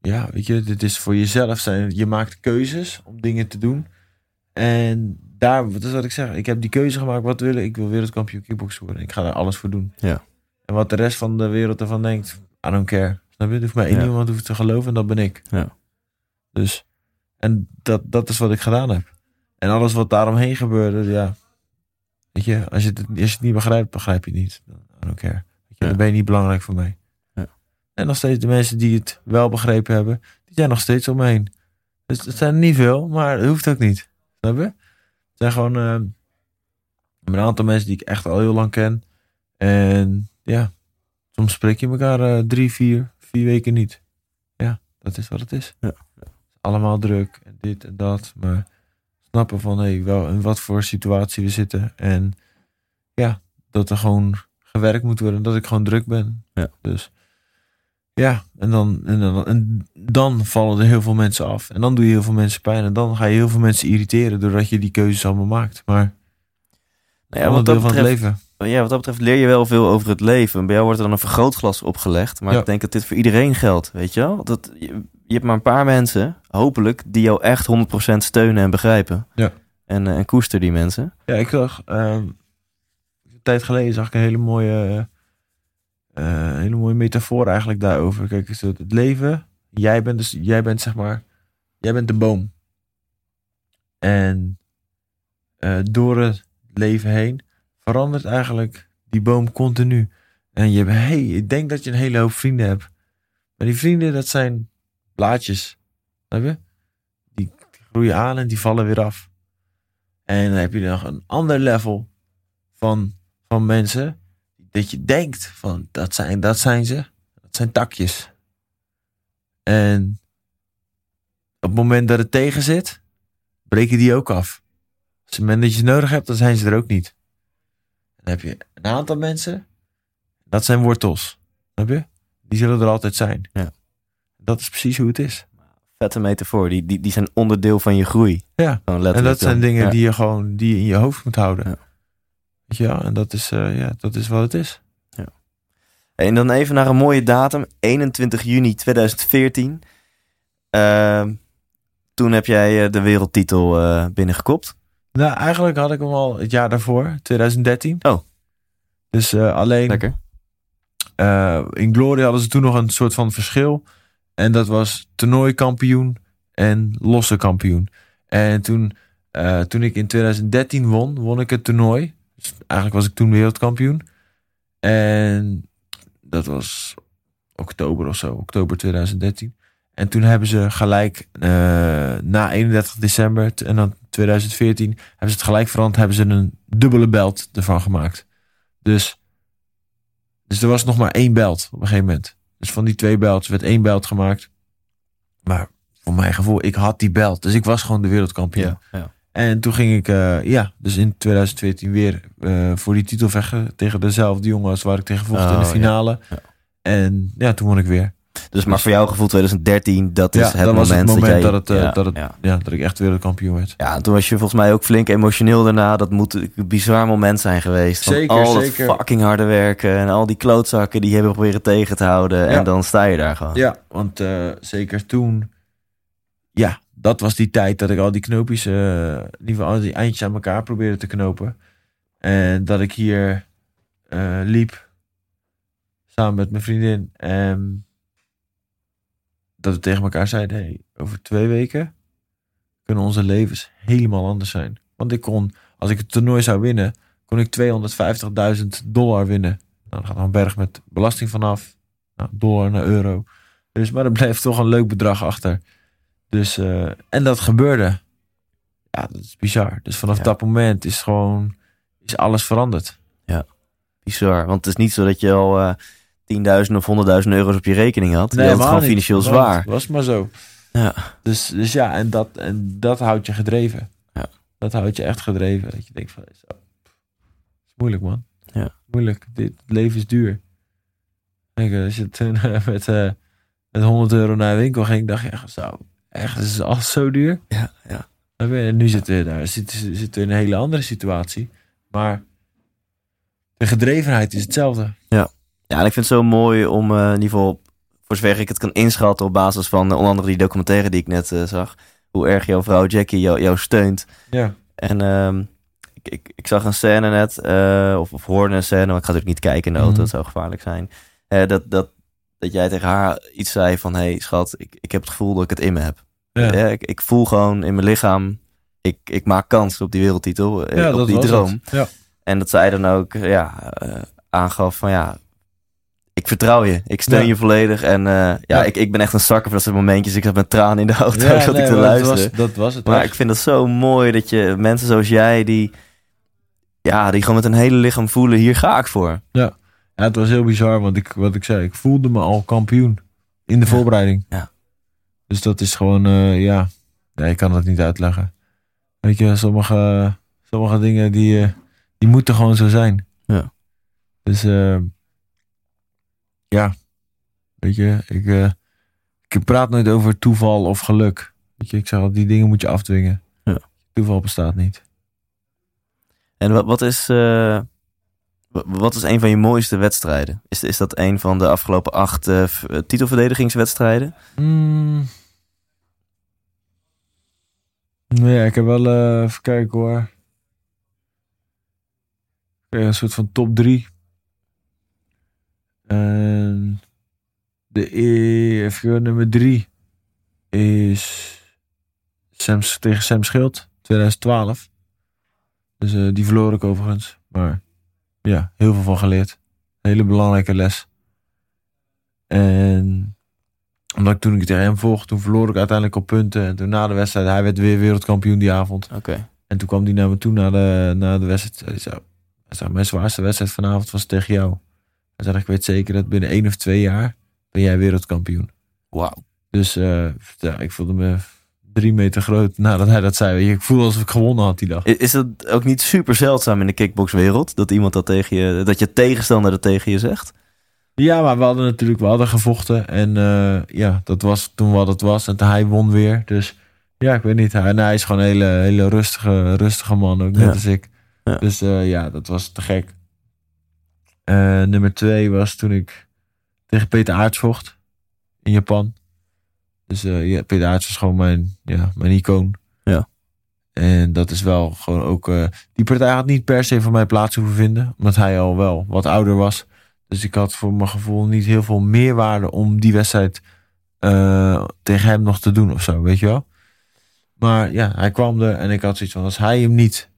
ja, weet je, dit is voor jezelf zijn. Je maakt keuzes om dingen te doen. En daar, dat is wat ik zeg. Ik heb die keuze gemaakt. Wat wil ik? Ik wil wereldkampioen kickboksen worden. Ik ga daar alles voor doen. Ja. En wat de rest van de wereld ervan denkt, I don't care. Snap je? Er hoeft maar één Ja. iemand hoeft te geloven en dat ben ik. Ja. Dus, en dat, dat is wat ik gedaan heb. En alles wat daaromheen gebeurde, ja. Weet je, als je het, als je het niet begrijpt, begrijp je het niet. I don't care. Weet je, Ja. Dan ben je niet belangrijk voor mij. En nog steeds de mensen die het wel begrepen hebben, die zijn nog steeds om me heen. Dus het zijn er niet veel, maar het hoeft ook niet. Snap je? Het zijn gewoon eh, een aantal mensen die ik echt al heel lang ken. En ja, soms spreek je elkaar eh, drie, vier, vier weken niet. Ja, dat is wat het is. Ja. Allemaal druk en dit en dat. Maar snappen van hey, wel in wat voor situatie we zitten. En ja, dat er gewoon gewerkt moet worden. Dat ik gewoon druk ben. Ja. Dus ja, en dan, en, dan, en dan vallen er heel veel mensen af. En dan doe je heel veel mensen pijn. En dan ga je heel veel mensen irriteren doordat je die keuzes allemaal maakt. Maar Nou ja, wat, deel dat van het betreft, leven. ja, wat dat betreft leer je wel veel over het leven. Bij jou wordt er dan een vergrootglas opgelegd. Maar Ja. ik denk dat dit voor iedereen geldt, weet je wel? Dat, je, je hebt maar een paar mensen, hopelijk, die jou echt 100% steunen en begrijpen. Ja. En, eh, en koester die mensen. Ja, ik zag ehm, een tijd geleden zag ik een hele mooie, eh, hele mooie metafoor eigenlijk daarover. Kijk, het, leven. Jij bent dus, jij bent zeg maar, jij bent de boom. En eh, door het leven heen verandert eigenlijk die boom continu. En je hebt, hey, ik denk dat je een hele hoop vrienden hebt. Maar die vrienden, dat zijn blaadjes. Snap je? Die groeien aan en die vallen weer af. En dan heb je nog een ander level van, van mensen. Dat je denkt van dat zijn, dat zijn ze. Dat zijn takjes. En op het moment dat het tegen zit, breken die ook af. Als het moment dat je ze nodig hebt, dan zijn ze er ook niet. Dan heb je een aantal mensen. Dat zijn wortels. Snap je? Die zullen er altijd zijn. Ja. Dat is precies hoe het is. Vette metafoor, die, die, die zijn onderdeel van je groei. Ja. En dat zijn dan. dingen Ja. die je gewoon die je in je hoofd moet houden. Ja. Wel? En dat is, eh, ja, dat is wat het is. En dan even naar een mooie datum, 21 juni 2014. Ehm, toen heb jij eh, de wereldtitel eh, binnengekopt. Nou, eigenlijk had ik hem al het jaar daarvoor, 2013. Oh. Dus alleen Lekker. in Glory hadden ze toen nog een soort van verschil. En dat was toernooikampioen en losse kampioen. En toen, toen ik in 2013 won, won ik het toernooi. Eigenlijk was ik toen wereldkampioen. En dat was oktober of zo, oktober 2013. En toen hebben ze gelijk eh, na 31 december en dan 2014 hebben ze het gelijk veranderd, hebben ze een dubbele belt ervan gemaakt. Dus, dus er was nog maar één belt op een gegeven moment. Dus van die twee belts werd één belt gemaakt. Maar voor mijn gevoel, ik had die belt. Dus ik was gewoon de wereldkampioen. Ja. En toen ging ik, eh, ja, dus in 2014 weer eh, voor die titel vechten tegen dezelfde jongen als waar ik tegen vocht in Oh, de ja. finale. Ja. En ja, toen won ik weer. Dus maar voor jouw gevoel 2013, dat is Ja, het dat moment, was het moment jij, dat het, eh, ja, dat het- ja. Ja, dat ik echt wereldkampioen werd. Ja, en toen was je volgens mij ook flink emotioneel daarna. Dat moet een bizar moment zijn geweest. Van Zeker, al zeker. dat fucking harde werken en al die klootzakken die je hebben proberen tegen te houden. En dan sta je daar gewoon. Ja, want zeker toen, ja, dat was die tijd dat ik al die knoopjes, eh, in al die eindjes aan elkaar probeerde te knopen. En dat ik hier eh, liep, samen met mijn vriendin. En dat we tegen elkaar zeiden, hey, over twee weken kunnen onze levens helemaal anders zijn. Want ik kon, als ik het toernooi zou winnen, kon ik 250.000 dollar winnen. Nou, dan gaat er een berg met belasting vanaf. Nou, dollar naar euro. Dus, maar er bleef toch een leuk bedrag achter. Dus, eh, en dat gebeurde. Ja, dat is bizar. Dus vanaf Ja. dat moment is gewoon is alles veranderd. Bizar. Want het is niet zo dat je al eh 10.000 of 100.000 euro's op je rekening had. je had het helemaal gewoon financieel zwaar. Was maar zo. Ja. Dus, dus ja, en dat, en dat houdt je gedreven. Ja. Dat houdt je echt gedreven. Dat je denkt van, zo, is moeilijk man. Ja. Moeilijk. Dit het leven is duur. Kijk, als je toen eh, met, eh, met 100 euro naar de winkel ging, dacht je echt zo, echt, is alles zo duur? Ja, ja. En nu zitten we daar, zitten, zitten in een hele andere situatie. Maar de gedrevenheid is hetzelfde. Ja, en ik vind het zo mooi om eh, in ieder geval, voor zover ik het kan inschatten op basis van eh, onder andere die documentaire die ik net eh, zag, hoe erg jouw vrouw Jackie jou, jou steunt. Ja. En ehm, ik, ik, ik zag een scène net, of, of hoorde een scène, maar ik ga natuurlijk niet kijken in de auto, Mhm. dat zou gevaarlijk zijn. Dat, dat, dat jij tegen haar iets zei van, hey schat, ik, ik heb het gevoel dat ik het in me heb. Ja. Ja, ik, ik voel gewoon in mijn lichaam, ik, ik maak kans op die wereldtitel, eh, Ja, op dat die was droom. Ja. En dat zij dan ook ja, eh, aangaf van ja, ik vertrouw je. Ik steun je volledig. En eh, ja. Ik, ik ben echt een zakker voor dat soort momentjes. Ik zat met tranen in de auto, Ja, zat nee, ik te maar dat luisteren. was, dat was het. maar ik vind het zo mooi dat je mensen zoals jij die... Ja, die gewoon met een hele lichaam voelen, hier ga ik voor. Ja, het was heel bizar, want ik, wat ik zei, ik voelde me al kampioen in de Ja. voorbereiding. Ja. Dus dat is gewoon, eh, ja, ja, ik kan het niet uitleggen. Weet je, sommige, sommige dingen die, eh, die moeten gewoon zo zijn. Ja. Dus eh, ja, weet je, ik, ik praat nooit over toeval of geluk. Weet je, ik zeg al, die dingen moet je afdwingen. Ja. Toeval bestaat niet. En wat, wat is... wat is een van je mooiste wedstrijden? Is, is dat een van de afgelopen acht eh, eh, titelverdedigingswedstrijden? Nee, ja, ik heb wel, eh, even kijken hoor. Een soort van top drie. En de e, even nummer drie is Sam, tegen Sam Schild, 2012. Dus die verloor ik overigens. Maar ja, heel veel van geleerd. Hele belangrijke les. En omdat ik toen ik tegen hem volgde, toen verloor ik uiteindelijk op punten. En toen na de wedstrijd, hij werd weer wereldkampioen die avond. Oké. En toen kwam hij naar me toe na de, na de wedstrijd. Hij zei, hij zei, mijn zwaarste wedstrijd vanavond was tegen jou. Hij zei, ik weet zeker dat binnen één of twee jaar ben jij wereldkampioen. Wauw. Dus eh, ja, ik voelde me drie meter groot nadat hij dat zei. Ik voelde alsof ik gewonnen had die dag. Is dat ook niet super zeldzaam in de kickboxwereld? Dat iemand dat tegen je... Dat je tegenstander dat tegen je zegt? Ja, maar we hadden natuurlijk, we hadden gevochten. En eh, ja, dat was toen wat het was. En hij won weer. Dus ja, ik weet niet. Hij, en hij is gewoon een hele, hele rustige, rustige man, ook net Ja. als ik. Ja. Dus eh, ja, dat was te gek. Eh, nummer twee was toen ik tegen Peter Aarts vocht in Japan. Dus eh, ja, Peter Aarts was gewoon mijn, ja, mijn icoon. Ja. En dat is wel gewoon ook... eh, die partij had niet per se voor mij plaats hoeven vinden. Omdat hij al wel wat ouder was. Dus ik had voor mijn gevoel niet heel veel meerwaarde om die wedstrijd eh, tegen hem nog te doen of zo, weet je wel. Maar ja, hij kwam er en ik had zoiets van, als hij hem niet,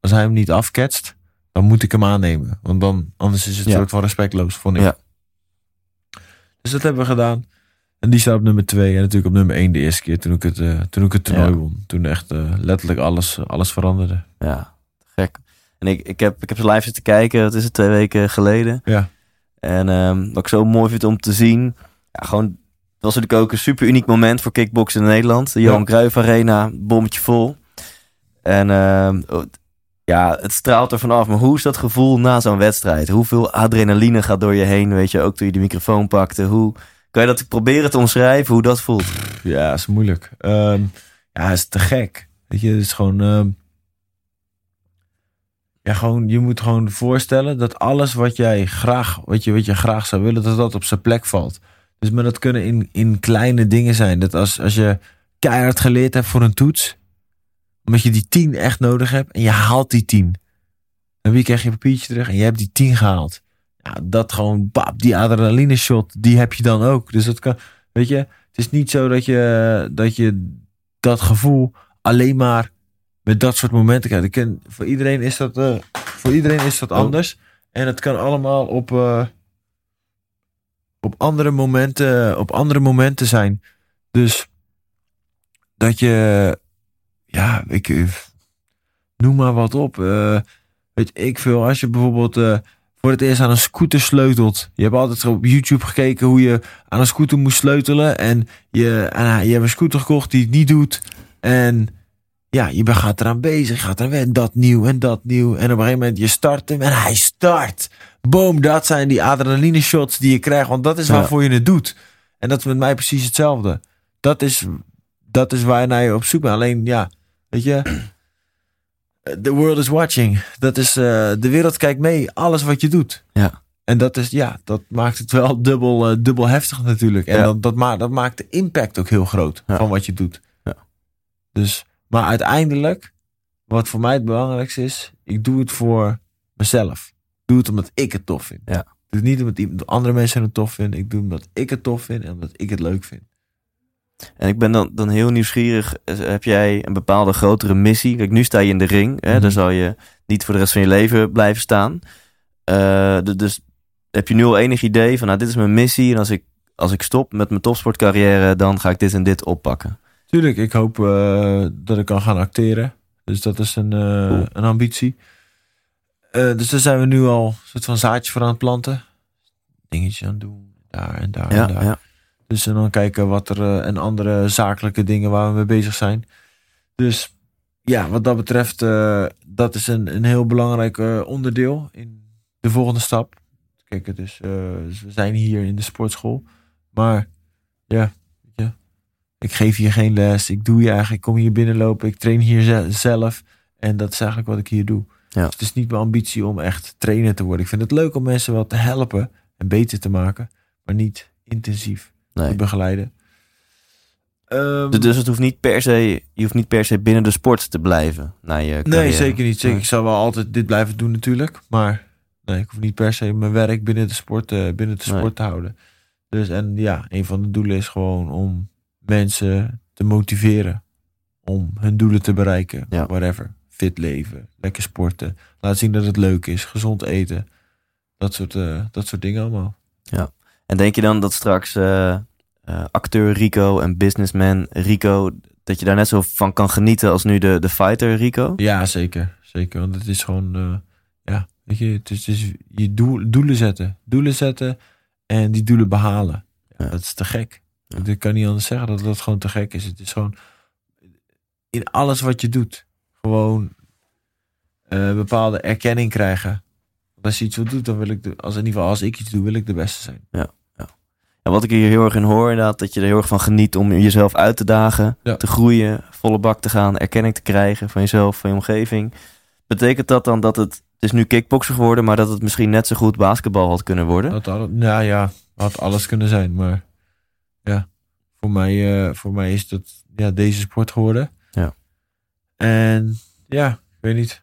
als hij hem niet afketst, dan moet ik hem aannemen. Want dan, anders is het Ja. een soort van respectloos, vond ik. Ja. Dus dat hebben we gedaan. En die staat op nummer twee en natuurlijk op nummer één de eerste keer toen ik het, eh, toen ik het toernooi Ja. won. Toen echt eh, letterlijk alles, alles veranderde. Ja, gek. En ik, ik, heb, ik heb ze live zitten kijken, dat is het twee weken geleden. Ja. En ehm, wat ik zo mooi vind om te zien, ja, gewoon, het was natuurlijk ook een super uniek moment voor kickboksen in Nederland. De Johan Ja. Cruijff Arena, bommetje vol. En ehm, ja, het straalt er vanaf. Maar hoe is dat gevoel na zo'n wedstrijd? Hoeveel adrenaline gaat door je heen, weet je, ook toen je de microfoon pakte? Hoe kan je dat proberen te omschrijven, hoe dat voelt? Ja, is moeilijk. Ehm, ja, is te gek. Weet je, het is gewoon. ehm, ja, gewoon, je moet gewoon voorstellen dat alles wat jij graag, wat je, wat je graag zou willen, dat dat op zijn plek valt. Dus maar dat kunnen in, in kleine dingen zijn. Dat als, als je keihard geleerd hebt voor een toets, omdat je die 10 echt nodig hebt en je haalt die 10. Dan weer krijg je een papiertje terug en je hebt die 10 gehaald. Ja, dat gewoon, bap, die adrenaline shot, die heb je dan ook. Dus dat kan, weet je, het is niet zo dat je dat, je dat gevoel alleen maar met dat soort momenten krijgt. Ik ken, voor, iedereen is dat, eh, voor iedereen is dat Oh. anders. En het kan allemaal op, eh, op, andere momenten, op andere momenten zijn. Dus dat je, ja, ik, eh, noem maar wat op. weet ik veel, als je bijvoorbeeld voor het eerst aan een scooter sleutelt. Je hebt altijd op YouTube gekeken hoe je aan een scooter moest sleutelen. En je, en je hebt een scooter gekocht die het niet doet. En ja, je bent- gaat eraan bezig. Gaat er en dat nieuw en dat nieuw. En op een gegeven moment je start hem en hij start. Boom, dat zijn die adrenaline shots die je krijgt. Want dat is Ja. waarvoor je het doet. En dat is met mij precies hetzelfde. Dat is, dat is waar naar je op zoek bent. Alleen ja, weet je... The world is watching. Dat is, eh, de wereld kijkt mee. Alles wat je doet. Ja. En dat is, ja, dat maakt het wel dubbel, eh, dubbel heftig natuurlijk. En Ja. dat, dat, ma dat maakt de impact ook heel groot Ja. van wat je doet. Ja. Dus, maar uiteindelijk, wat voor mij het belangrijkste is, ik doe het voor mezelf. Ik doe het omdat ik het tof vind. Ja. Het niet omdat andere mensen het tof vinden. Ik doe het omdat ik het tof vind en omdat ik het leuk vind. En ik ben dan, dan heel nieuwsgierig. Eh, Heb jij een bepaalde grotere missie? Kijk, nu sta je in de ring. Hè? Mhm. Daar zal je niet voor de rest van je leven blijven staan. Eh, dus heb je nu al enig idee van, nou, dit is mijn missie. En als ik, als ik stop met mijn topsportcarrière, dan ga ik dit en dit oppakken. Tuurlijk, ik hoop eh, dat ik kan gaan acteren. Dus dat is een, een ambitie. Dus daar zijn we nu al een soort van zaadje voor aan het planten. Dingetjes aan het doen. Daar en daar Ja, en daar. ja. Dus en dan kijken wat er eh, en andere zakelijke dingen waar we mee bezig zijn. Dus ja, wat dat betreft, eh, dat is een, een heel belangrijk eh, onderdeel in de volgende stap. Kijk, dus we zijn hier in de sportschool. Maar ja, weet je, ik geef hier geen les. Ik doe hier eigenlijk, ik kom hier binnenlopen. Ik train hier ze- zelf. En dat is eigenlijk wat ik hier doe. Ja. Dus het is niet mijn ambitie om echt trainer te worden. Ik vind het leuk om mensen wat te helpen en beter te maken. Maar niet intensief begeleiden. Ehm, Dus het hoeft niet per se, je hoeft niet per se binnen de sport te blijven. Na je nee, zeker niet. Zeker. Ik zal wel altijd dit blijven doen natuurlijk. Maar nee, ik hoef niet per se mijn werk binnen de sport, eh, binnen de Nee. sport te houden. Dus en ja, een van de doelen is gewoon om mensen te motiveren. Om hun doelen te bereiken. Ja. Whatever. Fit leven, lekker sporten. Laat zien dat het leuk is. Gezond eten. Dat soort, eh, dat soort dingen allemaal. En denk je dan dat straks eh, eh, acteur Rico en businessman Rico, dat je daar net zo van kan genieten als nu de, de fighter Rico? Ja, zeker. Zeker. Want het is gewoon, eh, ja, weet je, het is, het is je doel, doelen zetten. Doelen zetten en die doelen behalen. Ja, Ja. Dat is te gek. Ja. Ik kan niet anders zeggen dat dat gewoon te gek is. Het is gewoon in alles wat je doet. Gewoon bepaalde erkenning krijgen. Als je iets wil doen, dan wil ik, de, als in ieder geval als ik iets doe, wil ik de beste zijn. En wat ik hier heel erg in hoor, inderdaad, dat je er heel erg van geniet om jezelf uit te dagen, Ja. te groeien, volle bak te gaan, erkenning te krijgen van jezelf, van je omgeving. Betekent dat dan dat het, het is nu kickboksen geworden, maar dat het misschien net zo goed basketbal had kunnen worden? Dat had, nou ja, had alles kunnen zijn. Maar ja, voor mij, eh, voor mij is dat ja, deze sport geworden. Ja. En ja, ik weet niet.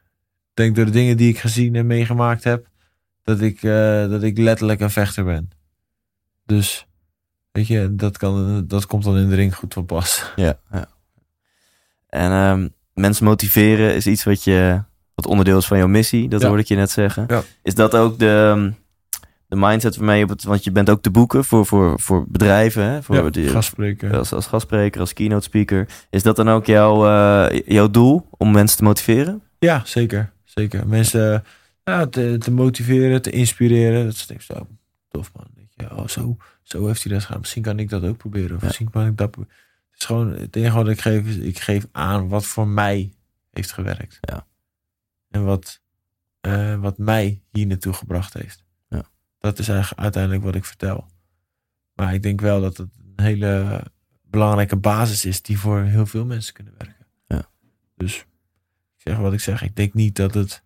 Ik denk door de dingen die ik gezien en meegemaakt heb, dat ik, eh, dat ik letterlijk een vechter ben. Dus, weet je, dat, kan, dat komt dan in de ring goed van pas. Ja, ja. En ehm, mensen motiveren is iets wat je wat onderdeel is van jouw missie. Dat Ja. hoorde ik je net zeggen. Ja. Is dat ook de, ehm, de mindset waarmee je op het, want je bent ook te boeken voor, voor, voor bedrijven, hè? Voor Ja, die- gastspreker. als, als gastspreker, als keynote speaker. Is dat dan ook jouw, eh, jouw doel om mensen te motiveren? Ja, zeker. Zeker. Mensen ja, te, te motiveren, te inspireren. Dat is denk ik zo tof, man. Je, oh, zo, zo heeft hij dat gedaan. Misschien kan ik dat ook proberen. Of Ja. misschien kan ik dat Het is gewoon, het enige wat ik geef, is ik geef aan wat voor mij heeft gewerkt. Ja. En wat, eh, wat mij hier naartoe gebracht heeft. Ja. Dat is eigenlijk uiteindelijk wat ik vertel. Maar ik denk wel dat het een hele belangrijke basis is die voor heel veel mensen kunnen werken. Ja. Dus ik zeg wat ik zeg. Ik denk niet dat het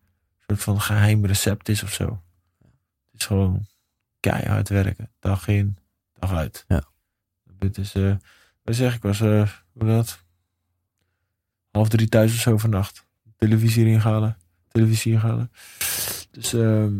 soort van geheim recept is of zo. Het is gewoon keihard werken. Dag in, dag uit. Ja. Het is, eh wat zeg ik, was, eh hoe dat? Half drie thuis of zo vannacht. Televisie erin halen. Televisie inhalen. Dus, ehm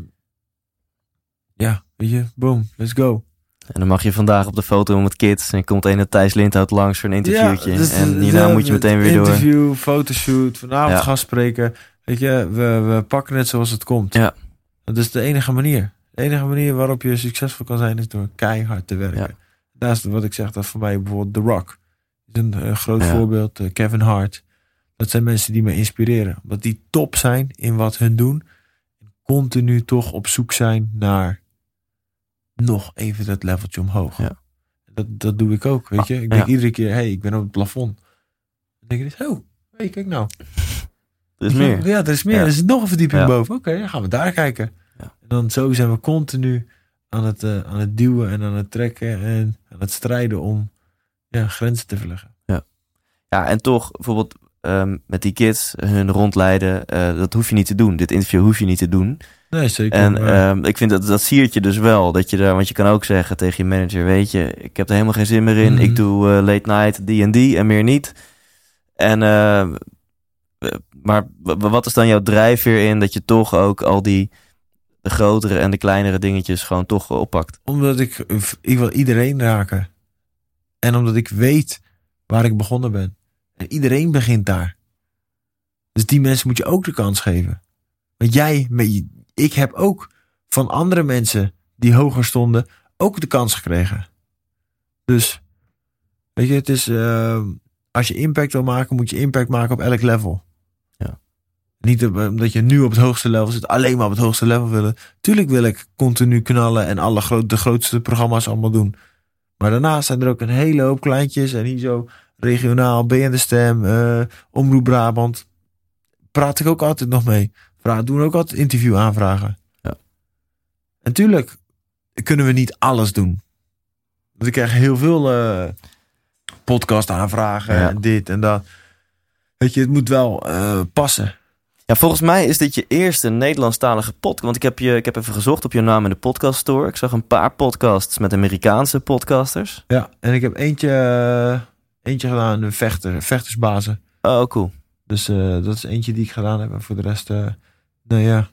ja, weet je, boom, let's go. En dan mag je vandaag op de foto met kids en komt een Thijs Lindhout langs voor een interviewtje. dus en hierna moet je meteen weer door. Interview, fotoshoot, vanavond Ja. gastspreken. Weet je, we, we pakken het zoals het komt. Ja. Dat is de enige manier. De enige manier waarop je succesvol kan zijn is door keihard te werken. Ja. Naast wat ik zeg, dat voor mij bijvoorbeeld The Rock is een eh, groot Ja. voorbeeld. eh, Kevin Hart. Dat zijn mensen die me inspireren. Omdat die top zijn in wat hun doen. En continu toch op zoek zijn naar nog even dat leveltje omhoog. Ja. Dat, dat doe ik ook, weet je. Ik denk iedere keer, hey, ik ben op het plafond. Dan denk ik, oh, hey, kijk nou. Er is meer. Ja, er is meer. Ja. Er is nog een verdieping Ja. boven. Oké, dan gaan we daar kijken. Ja. En dan zo zijn we continu aan het, eh, aan het duwen en aan het trekken en aan het strijden om ja, grenzen te verleggen. Ja, en toch bijvoorbeeld ehm, met die kids hun rondleiden, eh, dat hoef je niet te doen. Dit interview hoef je niet te doen. Nee, zeker. En maar- ehm, ik vind dat dat siert je dus wel. Dat je daar, want je kan ook zeggen tegen je manager: Weet je, ik heb er helemaal geen zin meer in. Mhm. Ik doe eh, late night, die en die en meer niet. En, ehm, eh, maar wat is dan jouw drijfveer in dat je toch ook al die de grotere en de kleinere dingetjes gewoon toch oppakt? Omdat ik, ik wil iedereen raken. En omdat ik weet waar ik begonnen ben. En iedereen begint daar. Dus die mensen moet je ook de kans geven. Want jij, ik heb ook van andere mensen die hoger stonden ook de kans gekregen. Dus, weet je, het is, eh, als je impact wil maken, moet je impact maken op elk level. Niet op- omdat je nu op het hoogste level zit, alleen maar op het hoogste level willen. Tuurlijk wil ik continu knallen en alle gro- de grootste programma's allemaal doen. Maar daarnaast zijn er ook een hele hoop kleintjes. En hier zo regionaal, Ben de Stem, eh, Omroep Brabant. Praat ik ook altijd nog mee. Vra doen ook altijd interview aanvragen. Ja. En tuurlijk kunnen we niet alles doen. Want ik krijg heel veel eh, podcast aanvragen Ja. en dit en dat. Weet je, het moet wel eh, passen. Ja, volgens mij is dit je eerste Nederlandstalige podcast. Want ik heb, je, ik heb even gezocht op je naam in de podcast store. Ik zag een paar podcasts met Amerikaanse podcasters. Ja, en ik heb eentje, eh, eentje gedaan, een vechter, vechtersbazen. Oh, cool. Dus eh, dat is eentje die ik gedaan heb. En voor de rest, eh nou ja.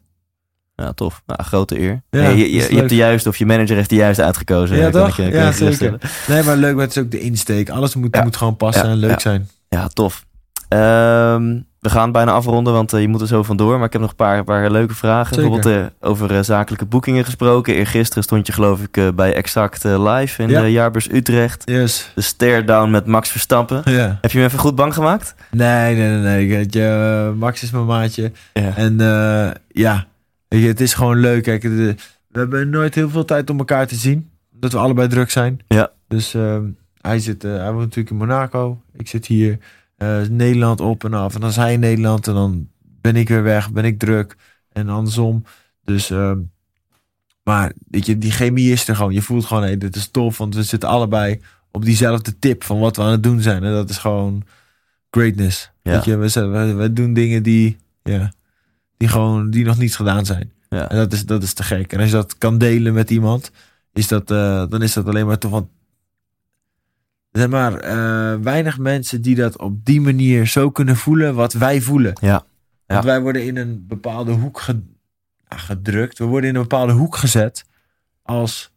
Ja, tof. Nou, grote eer. Ja, Hey, je, je, hebt de juiste, of je manager heeft de juiste uitgekozen. Ja, toch? ik Ja, zeker. Nee, maar leuk, maar het is ook de insteek. Alles moet, Ja. moet gewoon passen en leuk zijn. Ja, tof. Ehm, we gaan bijna afronden, want eh, je moet er zo vandoor. Maar ik heb nog een paar, paar leuke vragen. Zeker. Bijvoorbeeld eh, over eh, zakelijke boekingen gesproken. Eergisteren stond je geloof ik bij Exact live in Ja. de Jaarbeurs Utrecht. Yes. De stare down met Max Verstappen. Ja. Heb je hem even goed bang gemaakt? Nee, nee, nee. nee. Je, Max is mijn maatje. Ja. En ja, je, het is gewoon leuk. Kijk, de- we hebben nooit heel veel tijd om elkaar te zien. Omdat we allebei druk zijn. Ja. Dus ehm, hij, zit, hij woont natuurlijk in Monaco. Ik zit hier. Eh, Nederland op en af. En dan is hij in Nederland. En dan ben ik weer weg. Ben ik druk. En andersom. Dus, ehm, maar weet je, die chemie is er gewoon. Je voelt gewoon, hé, dit is tof. Want we zitten allebei op diezelfde tip van wat we aan het doen zijn. En dat is gewoon greatness. Ja. Weet je, we, zijn- we, we doen dingen die, ja, die gewoon, die nog niet gedaan zijn. Ja. En dat is, dat is te gek. En als je dat kan delen met iemand, is dat, eh, dan is dat alleen maar tof. Want zijn maar eh, weinig mensen die dat op die manier zo kunnen voelen wat wij voelen. Ja. Want wij worden in een bepaalde hoek ge- gedrukt. We worden in een bepaalde hoek gezet als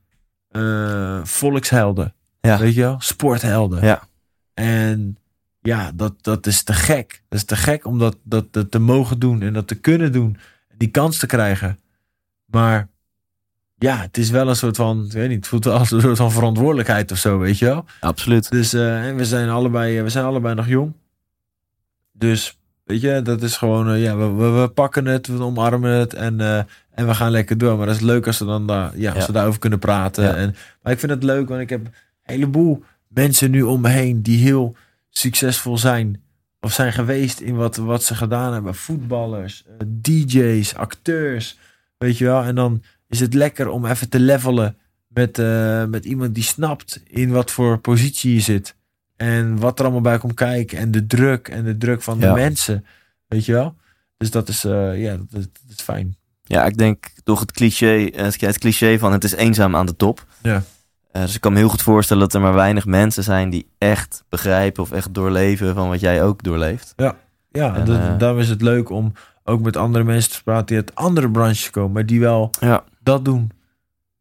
eh, volkshelden. Ja. Weet je wel? Sporthelden. Ja. En ja, dat, dat is te gek. Dat is te gek om dat, dat, dat te mogen doen en dat te kunnen doen. Die kans te krijgen. Maar ja, het is wel een soort van, ik weet niet, het voelt wel als een soort van verantwoordelijkheid of zo, weet je wel. Absoluut. Dus eh, en we zijn allebei, we zijn allebei nog jong. Dus weet je, dat is gewoon, eh, ja, we, we, we pakken het, we omarmen het en, eh, en we gaan lekker door. Maar dat is leuk als we dan daar, ja, als Ja. we daarover kunnen praten. Ja. En, maar ik vind het leuk, want ik heb een heleboel mensen nu om me heen die heel succesvol zijn. Of zijn geweest in wat, wat ze gedaan hebben. Voetballers, eh, DJ's, acteurs. Weet je wel. En dan is het lekker om even te levelen met, eh, met iemand die snapt in wat voor positie je zit. En wat er allemaal bij komt kijken. En de druk en de druk van de Ja. mensen. Weet je wel. Dus dat is, eh, ja, dat, is- dat is fijn. Ja, ik denk toch het cliché, eh, het cliché van het is eenzaam aan de top. Ja. Dus ik kan me heel goed voorstellen dat er maar weinig mensen zijn die echt begrijpen of echt doorleven van wat jij ook doorleeft. Ja, En, dat- eh, daarom is het leuk om ook met andere mensen te praten die uit andere branches komen. Maar die wel Ja. Dat doen.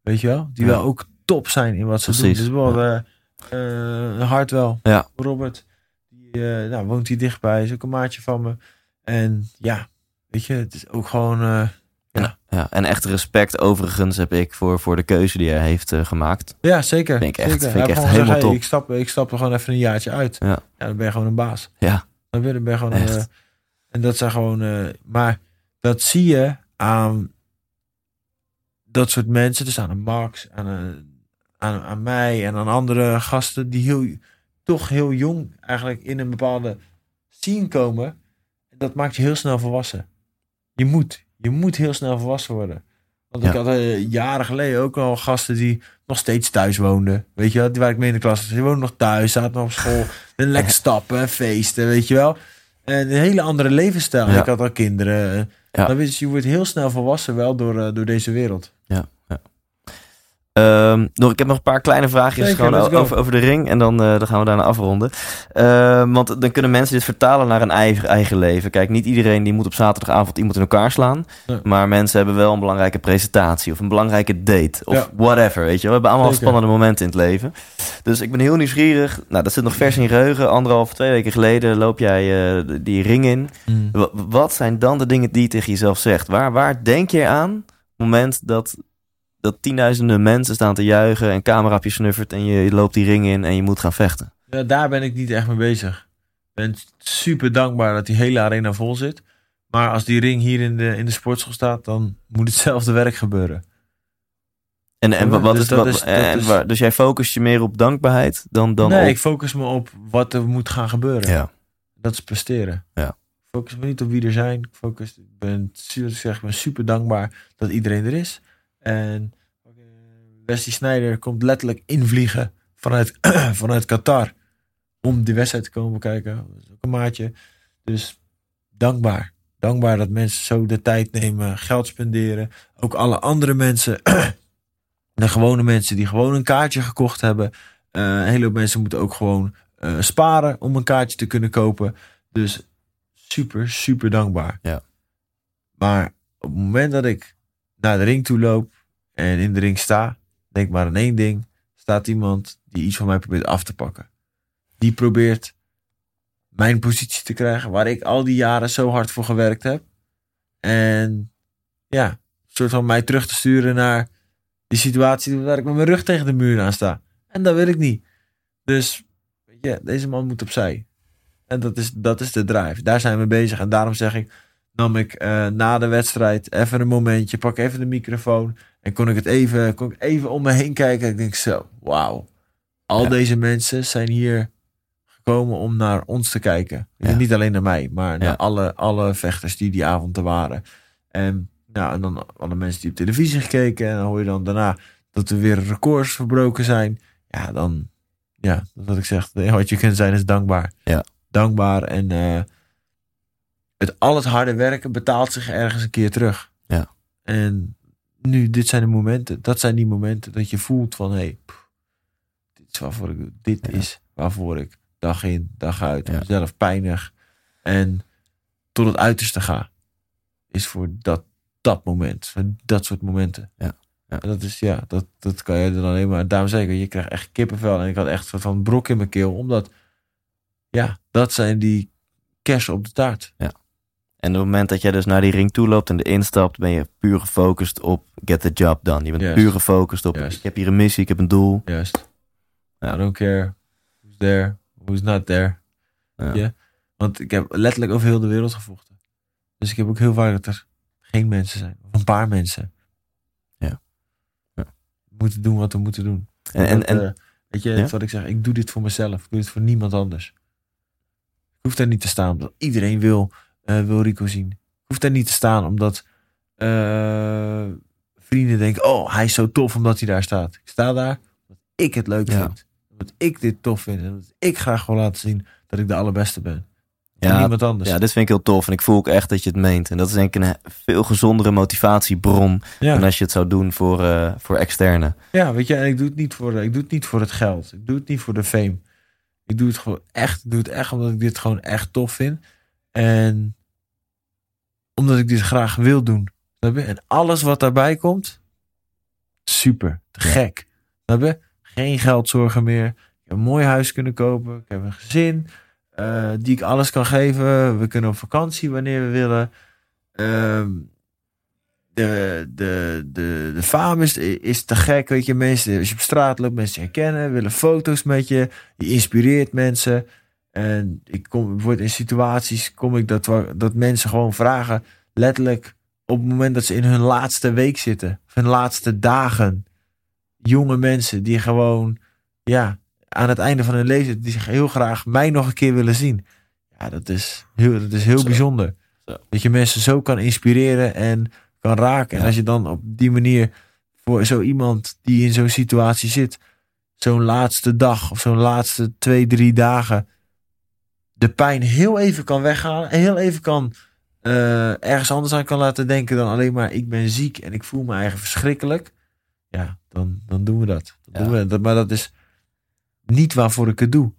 Weet je wel? Die Ja. wel ook top zijn in wat ze Precies, doen. Dus bijvoorbeeld eh eh, Hartwell. Ja. Robert. Die eh, nou, woont hier dichtbij. Is ook een maatje van me. En ja, weet je, het is ook gewoon... Ja. Ja, en echt respect overigens heb ik voor, voor de keuze die hij heeft gemaakt. ja, zeker. Vind ik echt- zeker. vind ik echt gewoon helemaal hey, top. ik, stap, ik stap er gewoon even een jaartje uit. Ja. dan ben je gewoon een baas. Ja. Dan ben je, dan ben je gewoon... Echt. en dat zijn gewoon... maar dat zie je aan dat soort mensen. Dus aan een Max, aan, een, aan, aan mij en aan andere gasten die heel, toch heel jong eigenlijk in een bepaalde scene komen. En dat maakt je heel snel volwassen. Je moet. Je moet heel snel volwassen worden. Want ik had eh, jaren geleden ook al gasten die nog steeds thuis woonden. Weet je wel, die waar ik mee in de klas was. Die woonden nog thuis, zaten nog op school. En lekker stappen en feesten, weet je wel. En een hele andere levensstijl. Ja. Ik had al kinderen. Ja. Dan je, wordt heel snel volwassen wel door, eh, door deze wereld. Ehm, nog, ik heb nog een paar kleine vraagjes Zeker, gewoon over, over de ring. En dan, eh, dan gaan we daarna afronden. Ehm, want dan kunnen mensen dit vertalen naar een eigen, eigen leven. Kijk, niet iedereen die moet op zaterdagavond iemand in elkaar slaan. Nee. Maar mensen hebben wel een belangrijke presentatie. Of een belangrijke date. Of Ja. whatever, weet je. We hebben allemaal Zeker. spannende momenten in het leven. Dus ik ben heel nieuwsgierig. Nou, dat zit nog vers in je geheugen. Anderhalf, twee weken geleden loop jij eh, die ring in. Wa- Wat zijn dan de dingen die je tegen jezelf zegt? Waar, waar denk je aan op het moment dat, dat tienduizenden mensen staan te juichen en camera op je snuffert en je, loopt die ring in en je moet gaan vechten? Ja, daar ben ik niet echt mee bezig. Ik ben super dankbaar dat die hele arena vol zit. Maar als die ring hier in de, in de sportschool staat, dan moet hetzelfde werk gebeuren. En, en Ja, wat dus is wat, is- en is- waar- dus jij focust je meer op dankbaarheid dan, dan nee, op... ik focus me op wat er moet gaan gebeuren. Ja, Dat is presteren. Ja. Ik focus me niet op wie er zijn. Ik focus, ben, zeg, ik ben super dankbaar dat iedereen er is. En eh, Wesley Sneijder komt letterlijk invliegen vanuit, vanuit Qatar. Om die wedstrijd te komen bekijken. Dat is ook een maatje. Dus dankbaar. Dankbaar dat mensen zo de tijd nemen, geld spenderen. Ook alle andere mensen, de gewone mensen die gewoon een kaartje gekocht hebben. Eh, een hele hoop mensen moeten ook gewoon eh, sparen om een kaartje te kunnen kopen. Dus super, super dankbaar. Ja. Maar op het moment dat ik naar de ring toe loop en in de ring sta, denk maar aan één ding. Staat iemand die iets van mij probeert af te pakken. Die probeert mijn positie te krijgen waar ik al die jaren zo hard voor gewerkt heb. En ja, een soort van mij terug te sturen naar die situatie waar ik met mijn rug tegen de muur aan sta. En dat wil ik niet. Dus weet je, deze man moet opzij. En dat is, dat is de drive. Daar zijn we bezig. En daarom zeg ik, nam ik eh, na de wedstrijd even een momentje, pak even de microfoon. En kon ik het even, kon ik even om me heen kijken. Ik denk zo, wauw. Al Ja. deze mensen zijn hier gekomen om naar ons te kijken. Ja. Niet alleen naar mij, maar Ja. naar alle, alle vechters die die avond er waren. En, nou, en dan alle mensen die op televisie gekeken. En dan hoor je dan daarna dat er weer records verbroken zijn. Ja, dan, ja, wat ik zeg, wat je kunt zijn is dankbaar. Ja. Dankbaar en eh, het, al het harde werken betaalt zich ergens een keer terug. Ja. En nu, dit zijn de momenten, dat zijn die momenten dat je voelt van, hé, hey, pff, dit is waarvoor ik, dit Ja. is waarvoor ik dag in, dag uit, Ja. mezelf pijnig en tot het uiterste ga. Is voor dat, dat moment, voor dat soort momenten. Ja. Ja. En dat is, ja, dat, dat kan je dan alleen maar, daarom zeg ik, je krijgt echt kippenvel. En ik had echt van brok in mijn keel, omdat, ja, dat zijn die kersen op de taart. En op het moment dat jij dus naar die ring toe loopt en erin stapt, ben je puur gefocust op get the job done. Je bent Juist. puur gefocust op, Juist. ik heb hier een missie, ik heb een doel. Juist. Ja. I don't care who's there, who's not there. Ja. Want ik heb letterlijk over heel de wereld gevochten. Dus ik heb ook heel vaak dat er geen mensen zijn. Of een paar mensen. Ja. Ja. We moeten doen wat we moeten doen. En, en, Dat, en eh, weet je, Ja? wat ik zeg, ik doe dit voor mezelf. Ik doe dit voor niemand anders. Ik hoef daar niet te staan omdat iedereen wil, wil Rico zien. Ik hoef daar niet te staan omdat eh, vrienden denken, oh, hij is zo tof omdat hij daar staat. Ik sta daar omdat ik het leuk Ja. vind. Omdat ik dit tof vind. En omdat ik graag wil laten zien dat ik de allerbeste ben. En ja, niemand anders. ja, dit vind ik heel tof. En ik voel ook echt dat je het meent. En dat is denk ik een veel gezondere motivatiebron ja. dan als je het zou doen voor, eh, voor externe. Ja, weet je, en ik doe het niet voor, ik doe het niet voor het geld. Ik doe het niet voor de fame. Ik doe het gewoon echt, doe het echt omdat ik dit gewoon echt tof vind. En omdat ik dit graag wil doen. En alles wat daarbij komt, super, te gek. Je? Geen geldzorgen meer. Ik heb een mooi huis kunnen kopen. Ik heb een gezin eh, die ik alles kan geven. We kunnen op vakantie wanneer we willen. Ehm, de, de, de, de faam is, is te gek, weet je. Mensen, als je op straat loopt, mensen herkennen, willen foto's met je. Je inspireert mensen. En ik kom bijvoorbeeld in situaties, kom ik dat, dat mensen gewoon vragen, letterlijk op het moment dat ze in hun laatste week zitten, of hun laatste dagen. Jonge mensen die gewoon, ja, aan het einde van hun leven, die zich heel graag mij nog een keer willen zien. Ja, dat is heel, dat is heel Zo. bijzonder. Zo. Dat je mensen zo kan inspireren en kan raken. En als je dan op die manier voor zo iemand die in zo'n situatie zit, zo'n laatste dag of zo'n laatste twee, drie dagen, de pijn heel even kan weghalen. En heel even kan eh, ergens anders aan kan laten denken dan alleen maar ik ben ziek en ik voel me eigen verschrikkelijk. Ja, dan, dan doen we dat. Dan Ja. doen we dat. Maar dat is niet waarvoor ik het doe.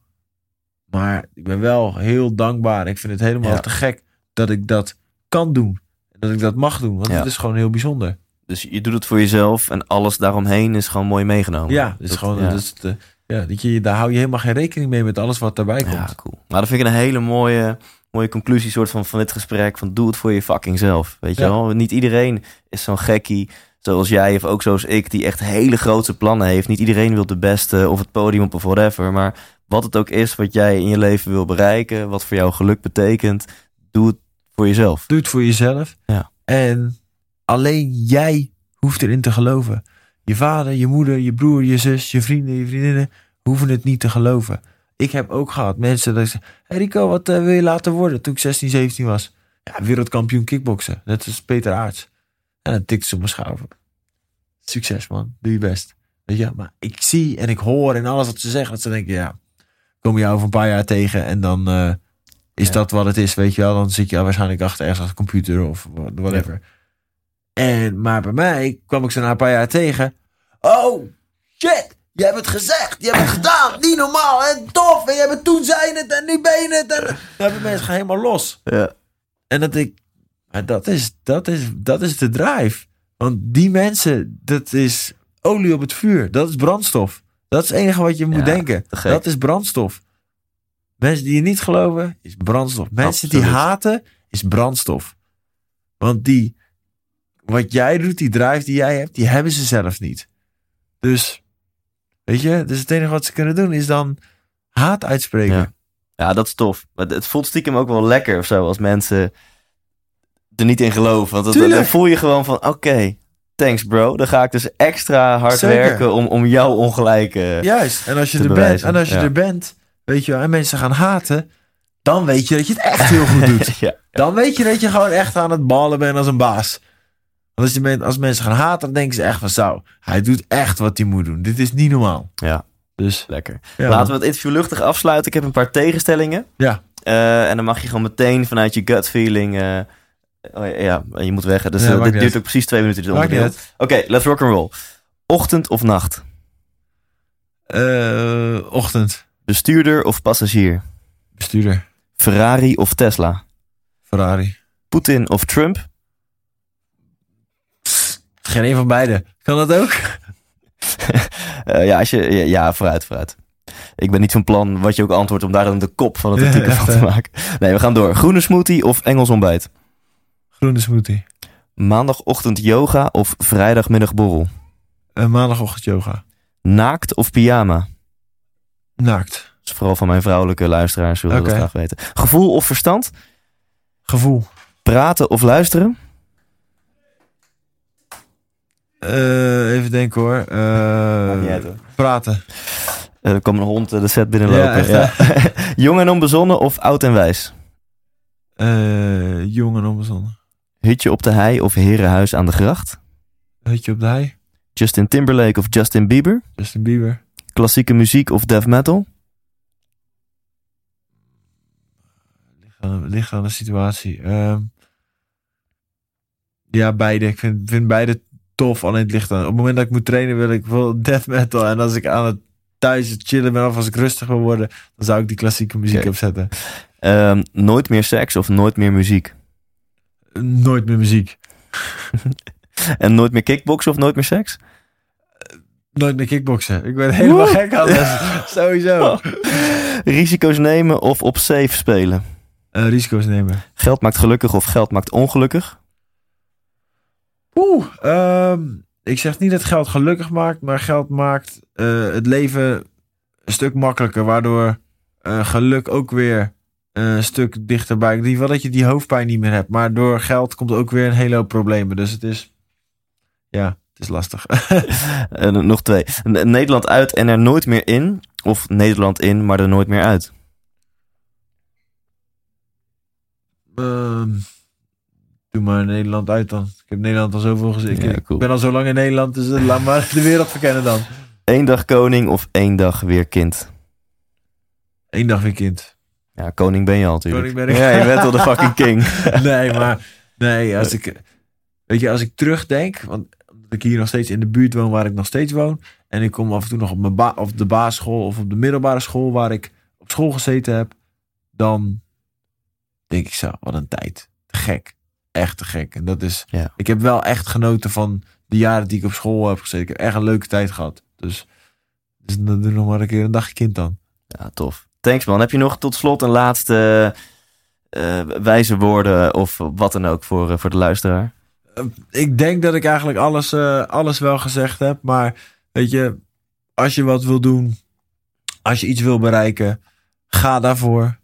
Maar ik ben wel heel dankbaar. Ik vind het helemaal Ja. te gek dat ik dat kan doen. Dat ik dat mag doen. Want Ja. het is gewoon heel bijzonder. Dus je doet het voor jezelf en alles daaromheen is gewoon mooi meegenomen. Ja, het is Dat- gewoon, ja. dat is de, ja, dat je, daar hou je helemaal geen rekening mee met alles wat daarbij komt. Ja, cool. Maar dat vind ik een hele mooie, mooie conclusie soort van, van dit gesprek. Van doe het voor je fucking zelf. Weet je Ja. wel? Niet iedereen is zo'n gekkie zoals jij of ook zoals ik. Die echt hele grote plannen heeft. Niet iedereen wil de beste of het podium op of whatever. Maar wat het ook is wat jij in je leven wil bereiken. Wat voor jou geluk betekent. Doe het Voor jezelf. Doe het voor jezelf. Ja. En alleen jij hoeft erin te geloven. Je vader, je moeder, je broer, je zus, je vrienden, je vriendinnen hoeven het niet te geloven. Ik heb ook gehad mensen dat ik zei, hey Rico, wat eh, wil je laten worden toen ik 16, 17 was? Ja, wereldkampioen kickboksen. Net als Peter Aarts. En dan tikte ze op mijn schouder. Succes man, doe je best. Weet je, maar ik zie en ik hoor en alles wat ze zeggen, dat ze denken, ja, kom je over een paar jaar tegen en dan eh, is Ja. dat wat het is, weet je wel. Dan zit je waarschijnlijk achter ergens als computer of whatever. En, maar bij mij kwam ik ze na een paar jaar tegen. Oh, shit, je hebt het gezegd, je hebt het gedaan, niet normaal en tof. En je hebt het toen zijn het en nu ben je het. En dan hebben mensen gaan helemaal los. Ja. En dat ik, dat is, dat is, dat is de drive. Want die mensen, dat is olie op het vuur. Dat is brandstof. Dat is het enige wat je moet Ja, denken. Dat is brandstof. Mensen die je niet geloven, is brandstof. Mensen die haten, is brandstof. Want die, wat jij doet, die drive die jij hebt, die hebben ze zelf niet. Dus, weet je, dus het enige wat ze kunnen doen is dan haat uitspreken. Ja. Ja, dat is tof. Maar het voelt stiekem ook wel lekker of zo als mensen er niet in geloven. Want dat- dan voel je gewoon van, oké, thanks bro. Dan ga ik dus extra hard Zeker. werken om, om jouw ongelijk... eh, Juist. En als je er bent, en als je Ja. er bent, weet je wel, en mensen gaan haten, dan weet je dat je het echt heel goed doet. ja. Dan weet je dat je gewoon echt aan het ballen bent als een baas. Want als, je men- als mensen gaan haten, dan denken ze echt van zo, hij doet echt wat hij moet doen. Dit is niet normaal. ja, Dus lekker. ja, Laten we het interview luchtig afsluiten. Ik heb een paar tegenstellingen. Ja. Eh, en dan mag je gewoon meteen vanuit je gut feeling... eh, oh ja, je moet weg. Dus Ja, eh, dit duurt uit. ook precies twee minuten. Oké, let's rock and roll. Ochtend of nacht? Ochtend. Bestuurder of passagier? Bestuurder. Ferrari of Tesla? Ferrari. Poetin of Trump? Geen een van beide. Kan dat ook? Eh, ja, als je, ja, ja, vooruit, vooruit. Ik ben niet van plan wat je ook antwoordt om daar dan de kop van het Ja, artikel van te maken. Nee, we gaan door. Groene smoothie of Engels ontbijt? Groene smoothie. Maandagochtend yoga of vrijdagmiddag borrel? Eh, maandagochtend yoga. Naakt of pyjama? Naakt. Dat is vooral van mijn vrouwelijke luisteraars Oké. dat graag weten. Gevoel of verstand? Gevoel. Praten of luisteren? Eh, even denken hoor. Eh, Maakt niet uit, hoor. praten. Eh, er kwam een hond de set binnenlopen. Ja, Jong en onbezonnen of oud en wijs? Jong en onbezonnen. Hutje op de hei of herenhuis aan de gracht? Hutje op de hei. Justin Timberlake of Justin Bieber? Justin Bieber. Klassieke muziek of death metal? Ligt aan, ligt aan de situatie. Ehm, ja, beide. Ik vind, vind beide tof. Alleen het ligt aan. Op het moment dat ik moet trainen wil ik wel death metal. En als ik aan het thuis chillen ben of als ik rustig wil worden, dan zou ik die klassieke muziek opzetten. Ehm, nooit meer seks of nooit meer muziek? Nooit meer muziek. En nooit meer kickboksen of nooit meer seks? Nooit meer kickboksen. Ik ben helemaal gek aan. Sowieso. Risico's nemen of op safe spelen? Eh, risico's nemen. Geld maakt gelukkig of geld maakt ongelukkig? Oeh, ehm, ik zeg niet dat geld gelukkig maakt, maar geld maakt eh, het leven een stuk makkelijker, waardoor eh, geluk ook weer een stuk dichterbij. In ieder geval dat je die hoofdpijn niet meer hebt, maar door geld komt ook weer een hele hoop problemen. Dus het is, ja, het is lastig. Nog twee. Nederland uit en er nooit meer in? Of Nederland in, maar er nooit meer uit? Ehm, doe maar Nederland uit dan. Ik heb Nederland al zoveel gezien. Ik, ben al zo lang in Nederland, dus eh, laat maar de wereld verkennen dan. Eén dag koning of één dag weer kind? Eén dag weer kind. Ja, koning ben je al natuurlijk. Koning ben ik. Ja, je bent wel de fucking king. nee, maar nee, als ik, weet je, als ik terugdenk, want ik hier nog steeds in de buurt woon waar ik nog steeds woon, en ik kom af en toe nog op, mijn ba op de basisschool of op de middelbare school waar ik op school gezeten heb, dan denk ik zo, wat een tijd. Te gek. Echt te gek. En dat is, Ja. ik heb wel echt genoten van de jaren die ik op school heb gezeten. Ik heb echt een leuke tijd gehad. Dus, dus dan doe nog maar een keer een dagje kind dan. Ja, tof. Thanks man. Heb je nog tot slot een laatste eh, wijze woorden of wat dan ook voor, eh, voor de luisteraar? ik denk dat ik eigenlijk alles, eh, alles wel gezegd heb. Maar weet je, als je wat wil doen, als je iets wil bereiken, ga daarvoor.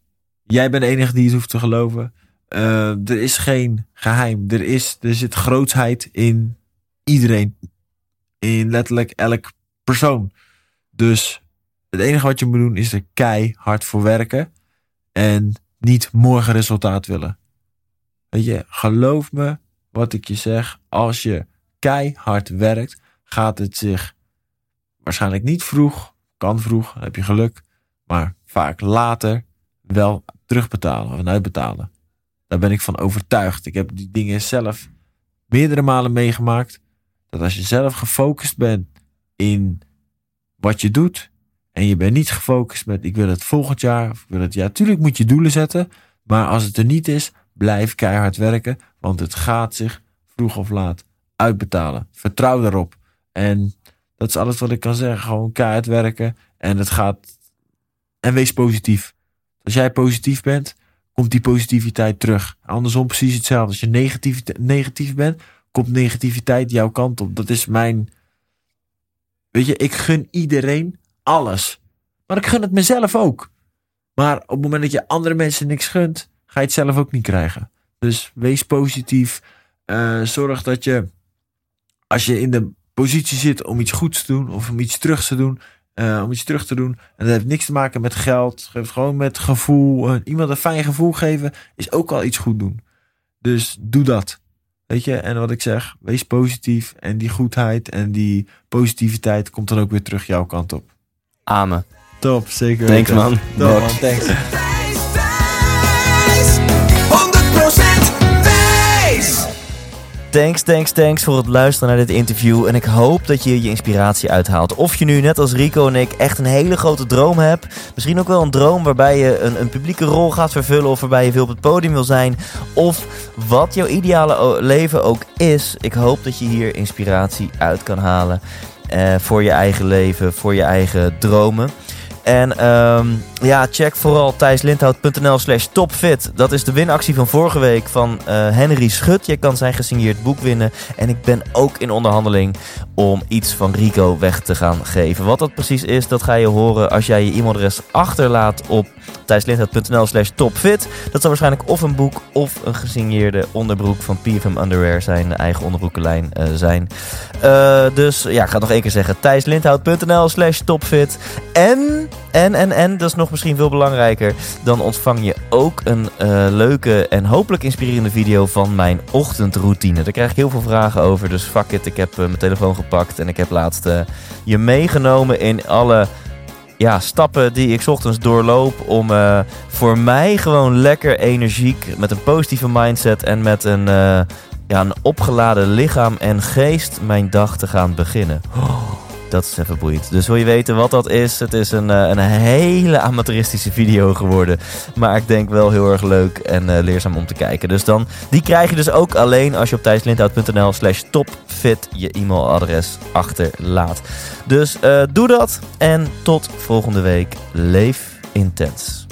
Jij bent de enige die het hoeft te geloven. eh, er is geen geheim. Er, is, er zit grootsheid in iedereen. In letterlijk elk persoon. Dus het enige wat je moet doen is er keihard voor werken. En niet morgen resultaat willen. Weet je, geloof me wat ik je zeg. Als je keihard werkt, gaat het zich waarschijnlijk niet vroeg. Kan vroeg, dan heb je geluk. Maar vaak later wel terugbetalen of uitbetalen. Daar ben ik van overtuigd. Ik heb die dingen zelf meerdere malen meegemaakt. Dat als je zelf gefocust bent in wat je doet. En je bent niet gefocust met ik wil het volgend jaar. Of ik wil het jaar. Tuurlijk moet je doelen zetten. Maar als het er niet is, blijf keihard werken. Want het gaat zich vroeg of laat uitbetalen. Vertrouw daarop. En dat is alles wat ik kan zeggen. Gewoon keihard werken. En het gaat. En wees positief. Als jij positief bent, komt die positiviteit terug. Andersom precies hetzelfde. Als je negatief, negatief bent, komt negativiteit jouw kant op. Dat is mijn. Weet je, ik gun iedereen alles. Maar ik gun het mezelf ook. Maar op het moment dat je andere mensen niks gunt, ga je het zelf ook niet krijgen. Dus wees positief. Uh, zorg dat je, als je in de positie zit om iets goeds te doen of om iets terug te doen, uh, om iets terug te doen. En dat heeft niks te maken met geld. Het heeft gewoon met gevoel. Uh, iemand een fijn gevoel geven is ook al iets goed doen. Dus doe dat. Weet je, en wat ik zeg, wees positief. En die goedheid en die positiviteit komt dan ook weer terug jouw kant op. Amen. Top, zeker. Thanks man. Top, man. Thanks. Thanks, thanks, thanks voor het luisteren naar dit interview. En ik hoop dat je je inspiratie uithaalt. Of je nu, net als Rico en ik, echt een hele grote droom hebt. Misschien ook wel een droom waarbij je een, een publieke rol gaat vervullen. Of waarbij je veel op het podium wil zijn. Of wat jouw ideale leven ook is. Ik hoop dat je hier inspiratie uit kan halen. eh, voor je eigen leven, voor je eigen dromen. En ehm, ja, check vooral thijslindhout.nl slash topfit. Dat is de winactie van vorige week van eh, Henry Schut. Je kan zijn gesigneerd boek winnen. En ik ben ook in onderhandeling om iets van Rico weg te gaan geven. Wat dat precies is, dat ga je horen als jij je e-mailadres achterlaat op thijslindhout.nl slash topfit. Dat zal waarschijnlijk of een boek of een gesigneerde onderbroek van PFM Underwear zijn eigen onderbroekenlijn eh, zijn. Eh, dus ja, ik ga het nog één keer zeggen. thijslindhout.nl slash topfit. En, en, en, en, dat is nog misschien veel belangrijker. Dan ontvang je ook een eh, leuke en hopelijk inspirerende video van mijn ochtendroutine. Daar krijg ik heel veel vragen over. Dus fuck it, ik heb eh, mijn telefoon gepakt. En ik heb laatst eh, je meegenomen in alle ja, stappen die ik ochtends doorloop. Om voor mij gewoon lekker energiek, met een positieve mindset en met een, ja, een opgeladen lichaam en geest mijn dag te gaan beginnen. Oh, dat is even boeiend. Dus wil je weten wat dat is? Het is een, eh, een hele amateuristische video geworden. Maar ik denk wel heel erg leuk en eh, leerzaam om te kijken. Dus dan, die krijg je dus ook alleen als je op thijslindhout.nl slash topfit je e-mailadres achterlaat. Dus eh, doe dat en tot volgende week. Leef intens.